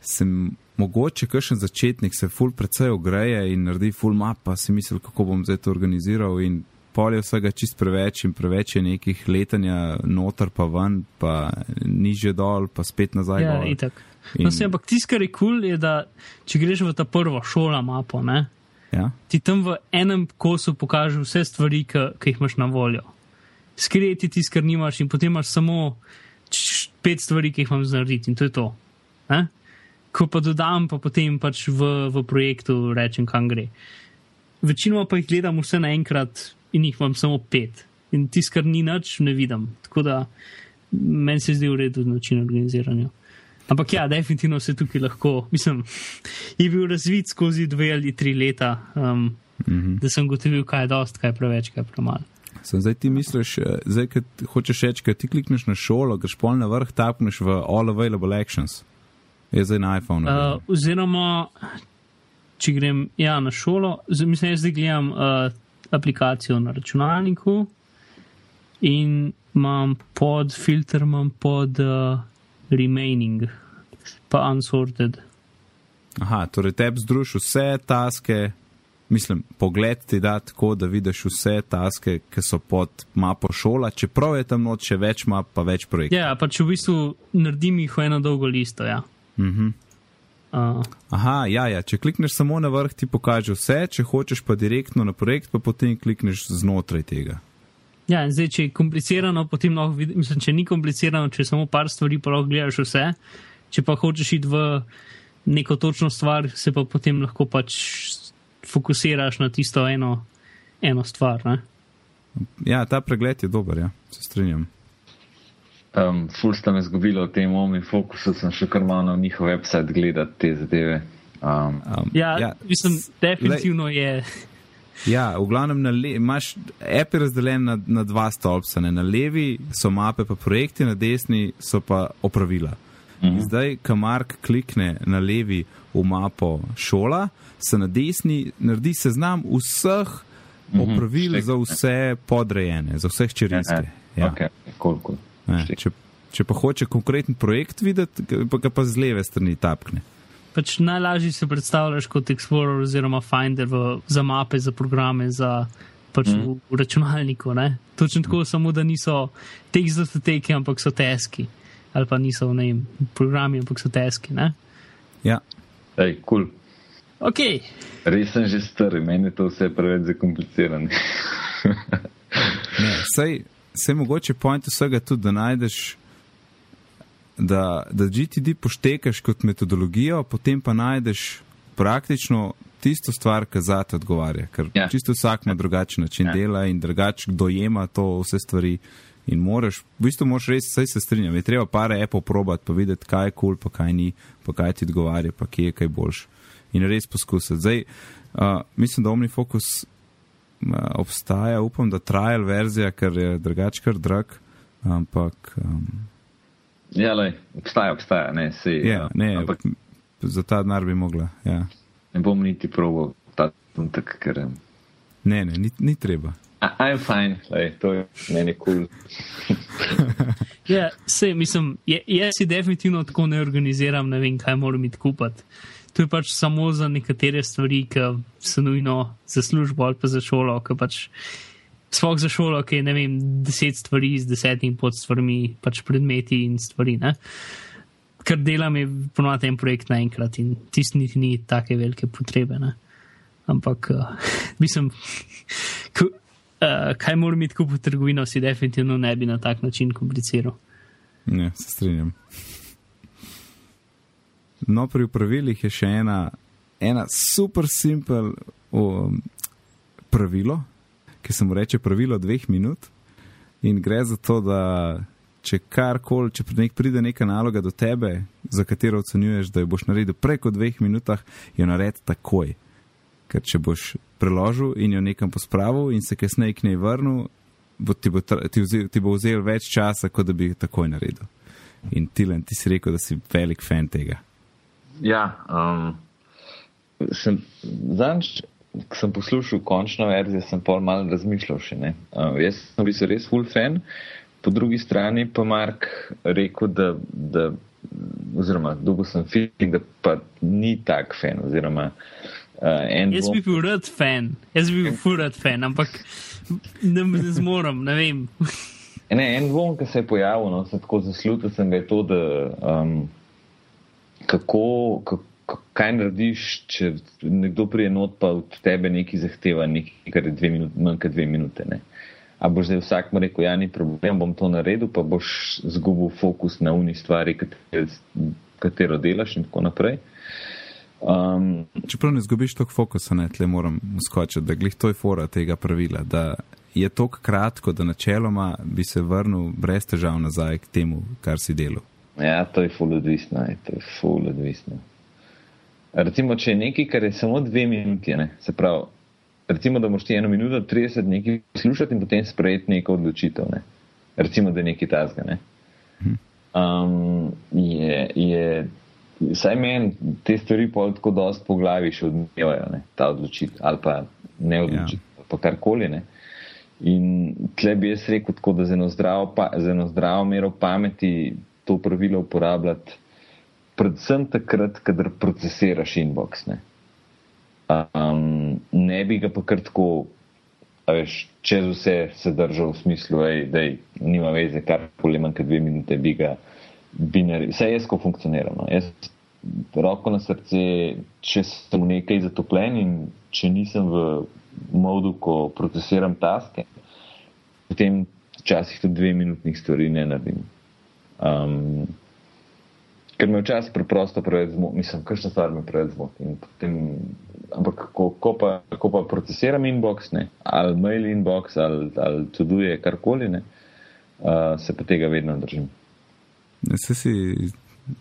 sem mogoče kakšen začetnik, se ful precej ogreje in naredi ful map, pa si misli, kako bom zdaj to organiziral in pol je vsega čist preveč in preveč je nekih letanja noter pa ven, pa niže dol, pa spet nazaj. Ja, gor. itak. No, se, ampak tisto, kar je kul, cool, je, da če greš v ta prvo šola mapo, ne, ja? ti tam v enem kosu pokaže vse stvari, ki jih imaš na voljo. Skriti tisto, kar nimaš, in potem imaš samo pet stvari, ki jih imam narediti, in to je to. Ne? Ko pa dodam, pa potem pač v, v projektu rečem, kam gre. Večinoma pa jih gledam vse naenkrat in jih imam samo pet. In tisto, kar ni nič, ne vidim. Tako da meni se zdi v redu način organiziranja. Ampak ja, definitivno se tukaj lahko, mislim, je bil razvit skozi dve ali tri leta, um, Mm -hmm. da sem gotovil, kaj je dost, kaj je preveč, kaj je premalo. Sem zdaj ti misliš, eh, zdaj, kad hočeš reči, kad ti klikneš na šolo, greš pol na vrh, tapneš v All Available Actions. Je zdaj na iPhonu. Uh, oziroma, če grem ja, na šolo, mislim, jaz zdaj gledam uh, aplikacijo na računalniku in imam pod filter, imam pod uh, remaining, pa unsorted. Aha, torej tebi združ vse taske, mislim, pogled ti da tako, da vidiš vse taske, ki so pod mapo šola, čeprav je tam noč še več map, pa več projektov. Ja, pač v bistvu naredim jih v eno dolgo listo. Ja. Mhm. Uh, Aha, ja, ja, če klikneš samo na vrh, ti pokaže vse, če hočeš pa direktno na projekt, pa potem klikneš znotraj tega. Ja, in zdaj, če je komplicirano, potem lahko vidiš, mislim, če ni komplicirano, če samo par stvari, pa lahko gledaš vse. Če pa hočeš iti v neko točno stvar, se pa potem lahko pač fokusiraš na tisto eno, eno stvar. Ne? Ja, ta pregled je dober, ja. se strinjam. Um, ful sta me zgubila v tem omi fokusu, sem še kar malo na njihov website gledati te zadeve. Um, um, ja, ja, mislim, definitivno le, je. Ja, v glavnem imaš app razdeljen na, na dva stolpca. Ne? Na levi so mape pa projekti, na desni so pa opravila. Mhm. Zdaj, ko Mark klikne na levi v mapo šola, se na desni naredi seznam vseh mhm. opravil za vse podrejene, za vse črnske. Ja. Okay. Cool, cool. Če, če pa hoče konkreten projekt videti, pa ga pa z leve strani tapkne. Pač najlažje si predstavljaš kot Explorer oziroma Finder v, za mape, za programe, za pač mm. v, v računalniku. Ne? Točno tako, mm. samo da niso teh zatoteki, ampak so teski. Ali pa niso ne, programi, ampak so teski. Ne? Ja. Ej, kul. Cool. Ok. Res sem že star, meni je to vse preveč zakomplicirano. [laughs] Sej, se mogoče point vsega tudi, da najdeš, da, da GTD poštekaš kot metodologijo, potem pa najdeš praktično tisto stvar, ki za te odgovarja. Ker ja. čisto vsak ima drugačen način ja. dela in drugač dojema to vse stvari. In moraš, v bistvu moraš res, vse se strinjam, je treba pare Apple probati, pa videti, kaj je kul, cool, pa kaj ni, pa kaj ti odgovarja, pa kje je kaj boljš. In res poskusiti. Zdaj, uh, mislim, da OmniFocus obstaja, upam, da trial verzija, ker je drugač kar drag. Ampak. Um, ja, le, obstaja, obstaja, ne, si. Ja, ne, ampak, za ta denar bi mogla. Ja. Ne bom niti proval ta trenutek, ker. Ne, ne, ni, ni treba. I'm fine, like, to je meni kul. Cool. [laughs] ja, se, mislim, jaz si definitivno tako ne organiziram, ne vem, kaj moram iti kupati to je pač samo za nekatere stvari, ki so nujno za službo ali pa za šolo, ki pač sploh za šolo, ki je ne vem, deset stvari z desetimi pod stvarmi, pač predmeti in stvari. Ne? Ker delam je ponovadi en projekt naenkrat in tisti ni take velike potrebe. Ne? Ampak, uh, [laughs] mislim, ko, uh, kaj moram imeti kup v trgovino, si definitivno ne bi na tak način kompliciral. Ne, se strinjam. No, pri pravilih je še ena, ena super simpel um, pravilo, ki se mu reče pravilo dveh minut. In gre za to, da če karkoli, če nek pride neka naloga do tebe, za katero ocenjuješ, da jo boš naredil preko dveh minutah, jo naredi takoj. Ker če boš preložil in jo nekam pospravil in se kasneje k njej vrnil, bo ti, bo, ti, vzel, ti bo vzel več časa, kot da bi takoj naredil. In Tilen, ti si rekel, da si velik fan tega. Ja, um, sem, zanč, ko sem poslušal končno verzijo, sem pol malo razmišljal še. Um, jaz sem bil res full fan, po drugi strani pa Mark rekel, da, da oziroma dolgo sem feeling, da pa ni tak fan. Oziroma, uh, jaz bi bil rad fan, jaz bi bil full rad fan, ampak ne, ne zmorem, ne vem. [laughs] Ne, en dvom, ki se je pojavil, no, se tako zaslužil, sem ga je to, da. Um, kako, kako, kaj narediš, če nekdo prije not pa od tebe nekaj zahteva, nekaj, kar je dve minute, manj kot dve minute. Ne? A boš zdaj vsak mu rekel, ja, ni problem, bom to naredil, pa boš zgubil fokus na uni stvari, katero, katero delaš in tako naprej. Um, Čeprav ne zgubiš toliko fokusa, ne tle moram skočiti, da glih to je fora tega pravila, da je toliko kratko, da načeloma bi se vrnil brez težav nazaj k temu, kar si delal. Ja, to je full odvisno, je, to je full odvisno. Recimo, če je nekaj, kar je samo dve minuti, ne, se pravi, recimo, da moš ti eno minuto, 30 nekaj poslušati in potem sprejeti neko odločitev, ne. recimo, da je nekaj tazga, ne. Um, je, je, saj meni te stvari pa tako dost po glavi še odmevajo, ne, ta odločitev, ali pa ne odločitev, ja. pa karkoli, ne. In tle bi jaz rekel tako, da z eno zdravo, pa, z eno zdravo mero pameti to pravilo uporabljati, predvsem takrat, kadar procesiraš inbox. Ne, um, ne bi ga pa kar tako, veš, čez vse se držal v smislu, da nima veze, kar koli manj kot dve minute bi ga binari. Vse jaz, ko funkcioniram. No. Jaz, roko na srce, če sem v nekaj zatopljen in če nisem v modu, ko procesiram taske, potem včasih tudi dve minutnih stvari ne naredim. Um, ker me včasih preprosto preveč zmoti, mislim, kakšna stvar me preveč zmoti. Ampak ko, ko, pa, ko pa procesiram inbox, ne, ali mail inbox, ali, ali tuduje karkoli, ne, uh, se pa tega vedno držim. Ne, se si,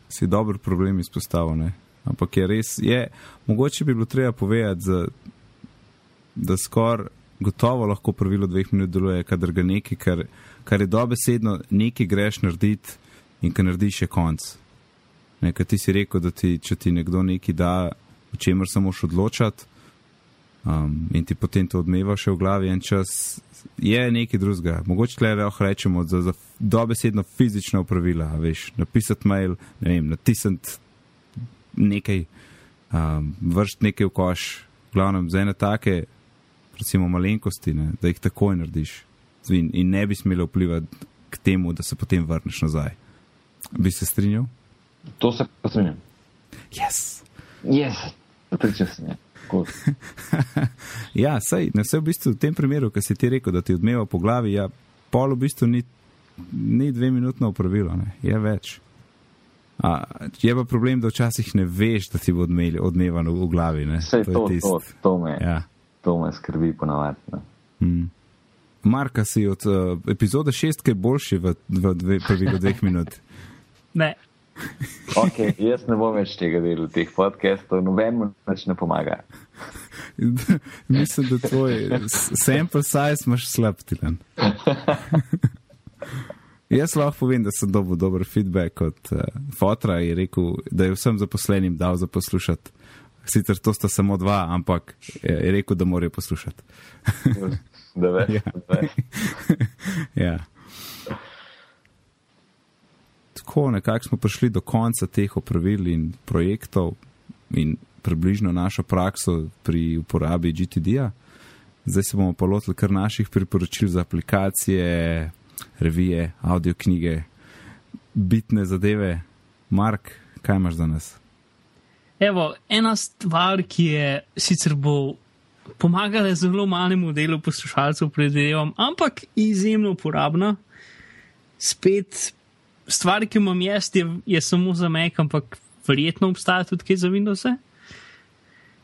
si dober problem izpostavil, ampak je res, je, mogoče bi bilo treba povedati, za, da skoraj gotovo lahko pravilo dveh minut deluje, kadar ga nekaj, kar, kar je dobesedno, nekaj greš narediti in kar narediš še konc. Nekaj ti si rekel, da ti, če ti nekdo nekaj da, o čemer se moš odločati um, in ti potem to odmeva še v glavi en čas, je nekaj drugega. Mogoče le lahko rečemo za, za dobesedno fizična upravila, veš, napisati mail, ne vem, natisniti nekaj, um, vršiti nekaj v koš, glavnem za ene take recimo, malenkosti, ne, da jih takoj narediš in, in ne bi smelo vplivati k temu, da se potem vrneš nazaj. Bi se strinjal? To se pa strinjam. Yes. Yes. Pripričal [laughs] sem. ja, sej, ne vse v bistvu v tem primeru, ki si ti rekel, da ti odmeva po glavi, ja, pol v bistvu ni, ni dve minutno upravilo, ne, je več. A, je pa problem, da včasih ne veš, da ti bo odmevano v glavi. Vse to, to, to, to me. Ja to me skrbi ponavadi. Hmm. Marka si od uh, epizode šest, ki je boljši v, v dve, prvih dveh minut. Ne. Okay, jaz ne bom več tega delal, teh podcastov, nobenemu več ne pomaga. [laughs] Mislim, da tvoj sample size imaš slab tilen. [laughs] Jaz lahko povem, da sem dobil dober feedback od uh, Fotra in rekel, da je vsem zaposlenim dal za poslušati. Sicer to sta samo dva, ampak je rekel, da morajo poslušati. da veš. [laughs] ja. ja. Tako nekako smo prišli do konca teh opravil in projektov in približno našo prakso pri uporabi GTD-ja. Zdaj se bomo pa lotili kar naših priporočil za aplikacije, revije, audio knjige, bitne zadeve. Mark, kaj imaš za nas? Evo, ena stvar, ki je sicer bo pomagala zelo malemu delu poslušalcev, predvidevam, ampak izjemno uporabna. Spet stvar, ki imam jaz, je, je samo za Mac, ampak verjetno obstaja tudi za Windows. -e.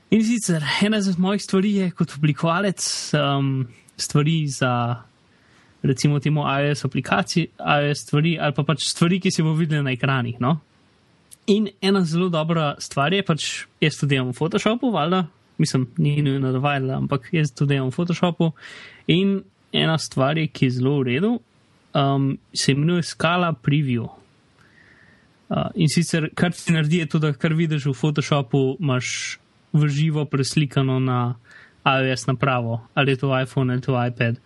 In sicer ena izmed mojih stvari je kot oblikovalec um, stvari za. Recimo, temu iOS aplikaciji, iOS stvari, ali pa pač stvari, ki se bo videli na ekranih. No? In ena zelo dobra stvar je, pač jaz to delam v Photoshopu, valjda, mislim, ni nujno da valjda, ampak jaz to delam v Photoshopu. In ena stvar je, ki je zelo v redu, um, se imenuje skala preview. Uh, in sicer, kar ti naredi, je to, da kar vidiš v Photoshopu, imaš v živo preslikano na iOS napravo, ali je to iPhone ali to iPad,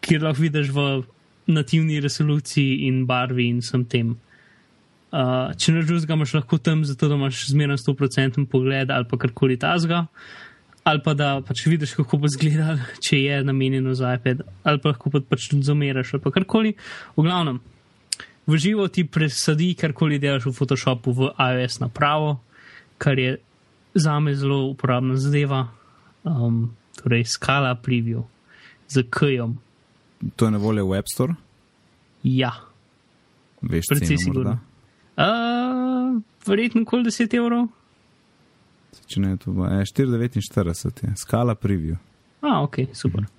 kjer lahko vidiš v nativni resoluciji in barvi in vsem tem. Uh, če ne žužga, imaš lahko tam, zato da imaš zmerno 100% pogled ali pa karkoli tasga, ali pa da pač vidiš, kako bo izgledal, če je namenjeno za iPad, ali pa lahko pač tudi zameraš ali pa karkoli. V glavnem, v živo ti presadi karkoli delaš v Photoshopu v iOS napravo, kar je za me zelo uporabna zadeva, um, torej skala preview z K-jem. To je na voljo v App Store? Ja. Veš, precej sigurno. Uh, verjetno kol 10 evrov. Če ne, to je 4,49, skala preview. A, ok, super. Mhm.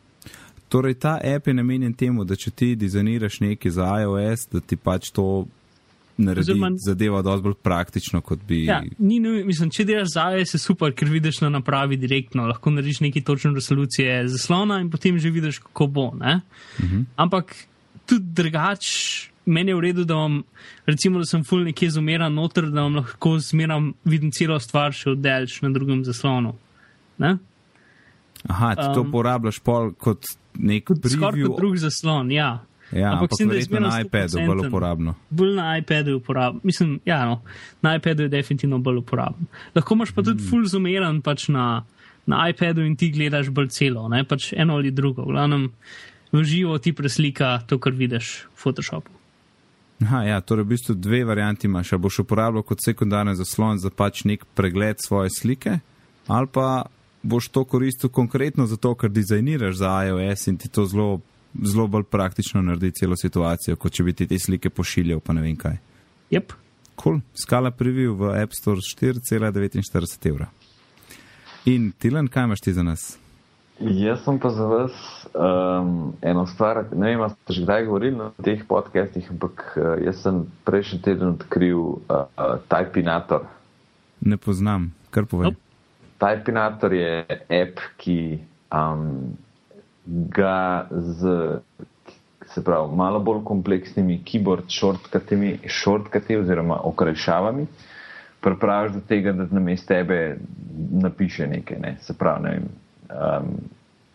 Torej, ta app je namenjen temu, da če ti dizajniraš nekaj za iOS, da ti pač to naredi Zuma, zadeva dosti bolj praktično, kot bi. Ja, ni, mislim, če delaš za iOS, je super, ker vidiš na napravi direktno, lahko narediš neki točne resolucije zaslona in potem že vidiš, kako bo. Uh mhm. Ampak tudi drugače meni je v redu, da vam, recimo, da sem full nekje zumeran noter, da vam lahko zmeram vidim celo stvar še oddelč na drugem zaslonu. Ne? Aha, ti um, to uporabljaš pol kot nek skoraj kot drug zaslon, ja. Ja, ampak mislim, da je na iPadu bolj uporabno. Bolj na iPadu je uporabno. Mislim, ja, no, na iPadu je definitivno bolj uporabno. Lahko imaš pa tudi mm. full zumeran pač na, na iPadu in ti gledaš bolj celo, ne pač eno ali drugo. V glavnem, v živo ti preslika to, kar vidiš v Photoshopu. Aha, ja, torej v bistvu dve varianti imaš. Ali boš uporabljal kot sekundarni zaslon za pač nek pregled svoje slike, ali pa boš to koristil konkretno zato, ker dizajniraš za iOS in ti to zelo zelo bolj praktično naredi celo situacijo, kot če bi ti te slike pošiljal, pa ne vem kaj. Yep. Cool. Skala preview v App Store 4,49 evra. In Tilan, kaj imaš ti za nas? Jaz sem pa za vas um, eno stvar, ne vem, ste že kdaj govorili na teh podcastih, ampak uh, jaz sem prejšnji teden odkril uh, uh, Typinator. Ne poznam, kar povem. Nope. Typinator je app, ki um, ga z, se pravi, malo bolj kompleksnimi keyboard shortcutami, shortcuti oziroma okrajšavami, pripraviš do tega, da na mestu tebe napiše nekaj, ne? se pravi, ne vem um,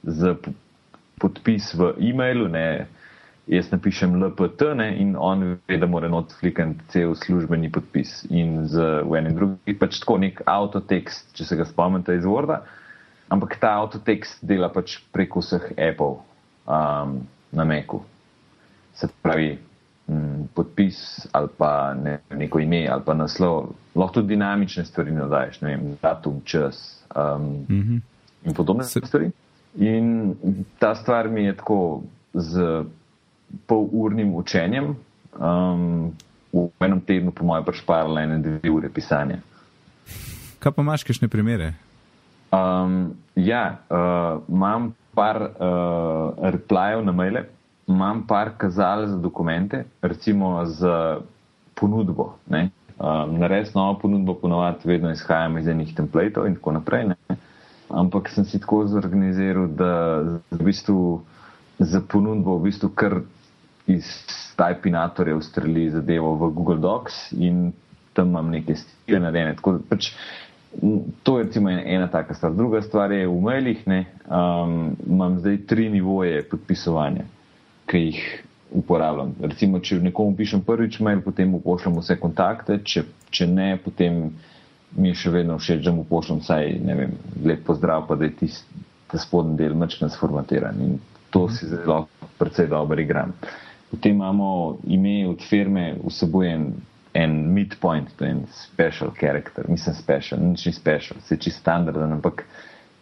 z podpis v e-mailu, ne, jaz napišem LPT ne, in on ve, da mora not flikati cel službeni podpis. In z enim drugim, pač tako nek avtotekst, če se ga spomnite iz Worda, ampak ta avtotekst dela pač preko vseh Apple um, na Meku. Se pravi, m, podpis ali pa ne, neko ime ali pa naslov, lahko tudi dinamične stvari nadajes, ne vem, datum, čas. Um, Mm -hmm in podobne Se... stvari. In ta stvar mi je tako z polurnim učenjem, um, v enem tednu, po mojem, pač parala ene dve ure pisanja. Kaj pa imaš, kakšne primere? Um, ja, uh, imam par uh, replajev na maile, imam par kazal za dokumente, recimo za ponudbo. Um, Narediti novo ponudbo, ponovadi vedno izhajam iz enih templatov in tako naprej. Ne? Ampak sem si tako zorganiziral, da v bistvu za ponudbo v bistvu kar iz Typinatorja ustreli zadevo v Google Docs in tam imam neke stile narejene. Pač, to je recimo ena, ena taka stvar. Druga stvar je v mailih, ne, um, imam zdaj tri nivoje podpisovanja, ki jih uporabljam. Recimo, če nekomu pišem prvič mail, potem mu pošljem vse kontakte, če, če ne, potem mi je še vedno všeč, da mu pošljem vsaj vem, lep pozdrav, pa da je tisti ta spodnji del mečkan sformatiran in to si zelo precej dobro igram. Potem imamo ime od firme, vsebuje en, en midpoint, to je en special character, mislim special, nič ni special, se čist standarden, ampak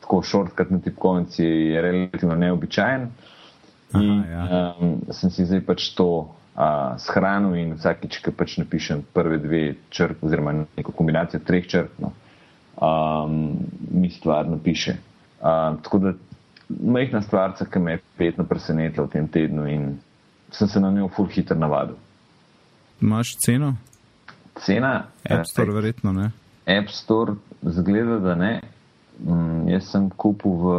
tako shortcut na tipkovnici je relativno neobičajen. In Aha, ja. um, sem si zdaj pač to uh, shranil in vsakič, ki pač napišem prve dve črke, oziroma neko kombinacijo treh črk, no, um, mi stvar napiše. Uh, tako da majhna stvar, ki me je petno presenetila v tem tednu in sem se na njo full hitro navadil. Imaš ceno? Cena? App Store, eh, verjetno ne. App Store, zgleda, da ne. Mm, jaz sem kupil v,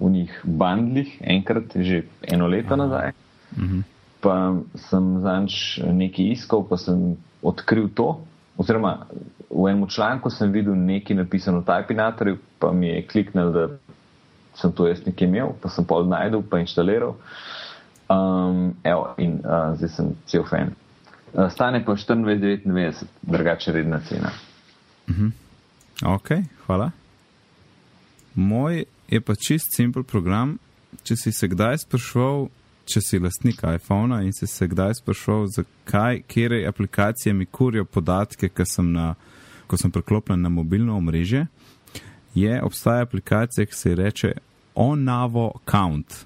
v njih bandlih, enkrat, že eno leto Aha. nazaj. Uh mhm. -huh pa sem zanč nekaj iskal, pa sem odkril to. Oziroma, v enem članku sem videl nekaj napisano v Typinatorju, pa mi je kliknil, da sem to jaz nekaj imel, pa sem pol najdel, pa inštaliral. Um, evo, in uh, zdaj sem cel fan. Uh, stane pa 24,99, drugače redna cena. Uh -huh. Ok, hvala. Moj je pa čist simpel program. Če si se kdaj sprašval, če si lastnik iPhona in si se kdaj sprašval, zakaj, kje aplikacije mi kurijo podatke, na, ko sem priklopljen na mobilno omrežje, je obstaja aplikacija, ki se ji reče Onavo Count.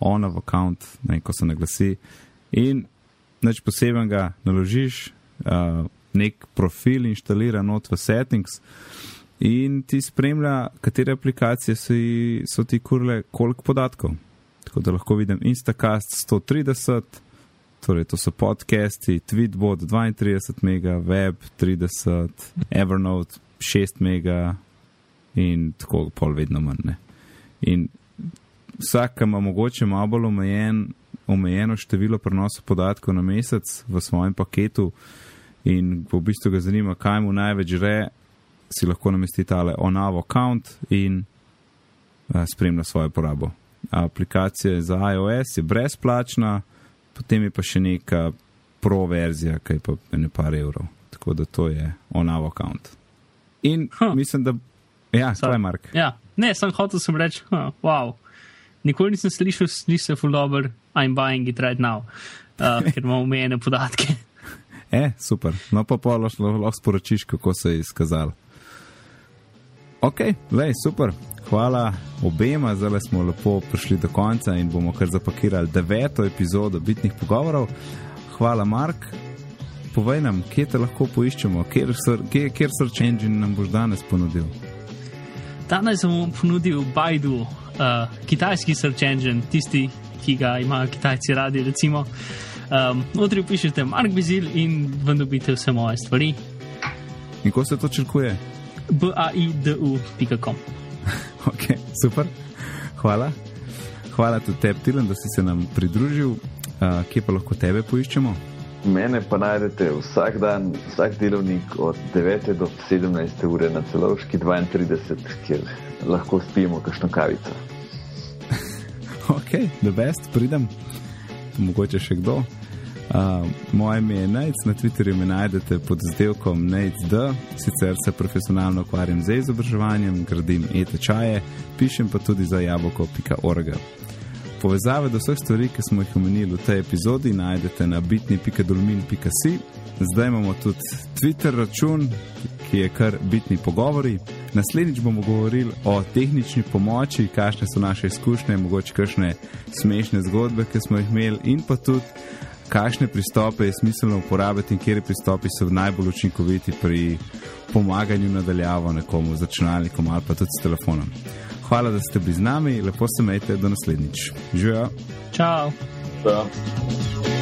Onavo Count, ne, ko se naglasi. In neč poseben ga naložiš, uh, nek profil inštalira not v settings. In ti spremlja, katere aplikacije so ti kurile, koliko podatkov. Tako da lahko vidim Instacast 130, torej to so podcasti, Tweetbot 32 mega, Web 30, Evernote 6 mega in tako pol vedno manj. In vsak ima mogoče malo bolj omejen, omejeno število prenosov podatkov na mesec v svojem paketu in v bistvu ga zanima, kaj mu največ gre, si lahko namesti tale onavo account in uh, spremlja svojo porabo aplikacija za iOS je brezplačna, potem je pa še neka pro verzija, ki je pa nekaj evrov. Tako da to je onavo account. In huh. mislim, da. Ja, kaj je Mark? Ja, ne, sem hotel sem reči, huh, wow. Nikoli nisem slišal, nisem full dobro, I'm buying it right now, uh, [laughs] ker imam omejene podatke. E, super. No, pa pa lahko sporočiš, kako se je izkazalo. Ok, lej, super. Hvala obema, zdaj smo lepo prišli do konca in bomo kar zapakirali deveto epizodo bitnih pogovorov. Hvala, Mark. Povej nam, kje te lahko poiščemo, kjer, kjer, kjer search engine nam boš danes ponudil. Danes sem ponudil Baidu, uh, kitajski search engine, tisti, ki ga imajo Kitajci radi. Recimo, um, notri pišete Mark Bizil in vam dobite vse moje stvari. In ko se to črkuje? baidu.com. [laughs] ok, super. Hvala. Hvala tudi tebi, Tilan, da si se nam pridružil. Uh, kje pa lahko tebe poiščemo? Mene pa najdete vsak dan, vsak delovnik od 9 do 17 ure na celovški 32, kjer lahko spijemo kakšno kavico. [laughs] ok, the best, pridem, mogoče še kdo. Uh, moje ime je Nec, na Twitterju me najdete pod izdelkom NECD, sicer se profesionalno ukvarjam z izobraževanjem, gradim e-tečaje, pišem pa tudi za jabolko.org. Povezave do vseh stvari, ki smo jih omenili v tej epizodi, najdete na bitni.dolmin.si. Zdaj imamo tudi Twitter račun, ki je kar bitni pogovori. Naslednjič bomo govorili o tehnični pomoči, kakšne so naše izkušnje, mogoče kakšne smešne zgodbe, ki smo jih imeli, in pa tudi kakšne pristope je smiselno uporabiti in kje pristopi so najbolj učinkoviti pri pomaganju nadaljavo nekomu z računalnikom ali pa tudi s telefonom. Hvala, da ste bili z nami, lepo se majte, do naslednjič. Živijo. Čau. Čau.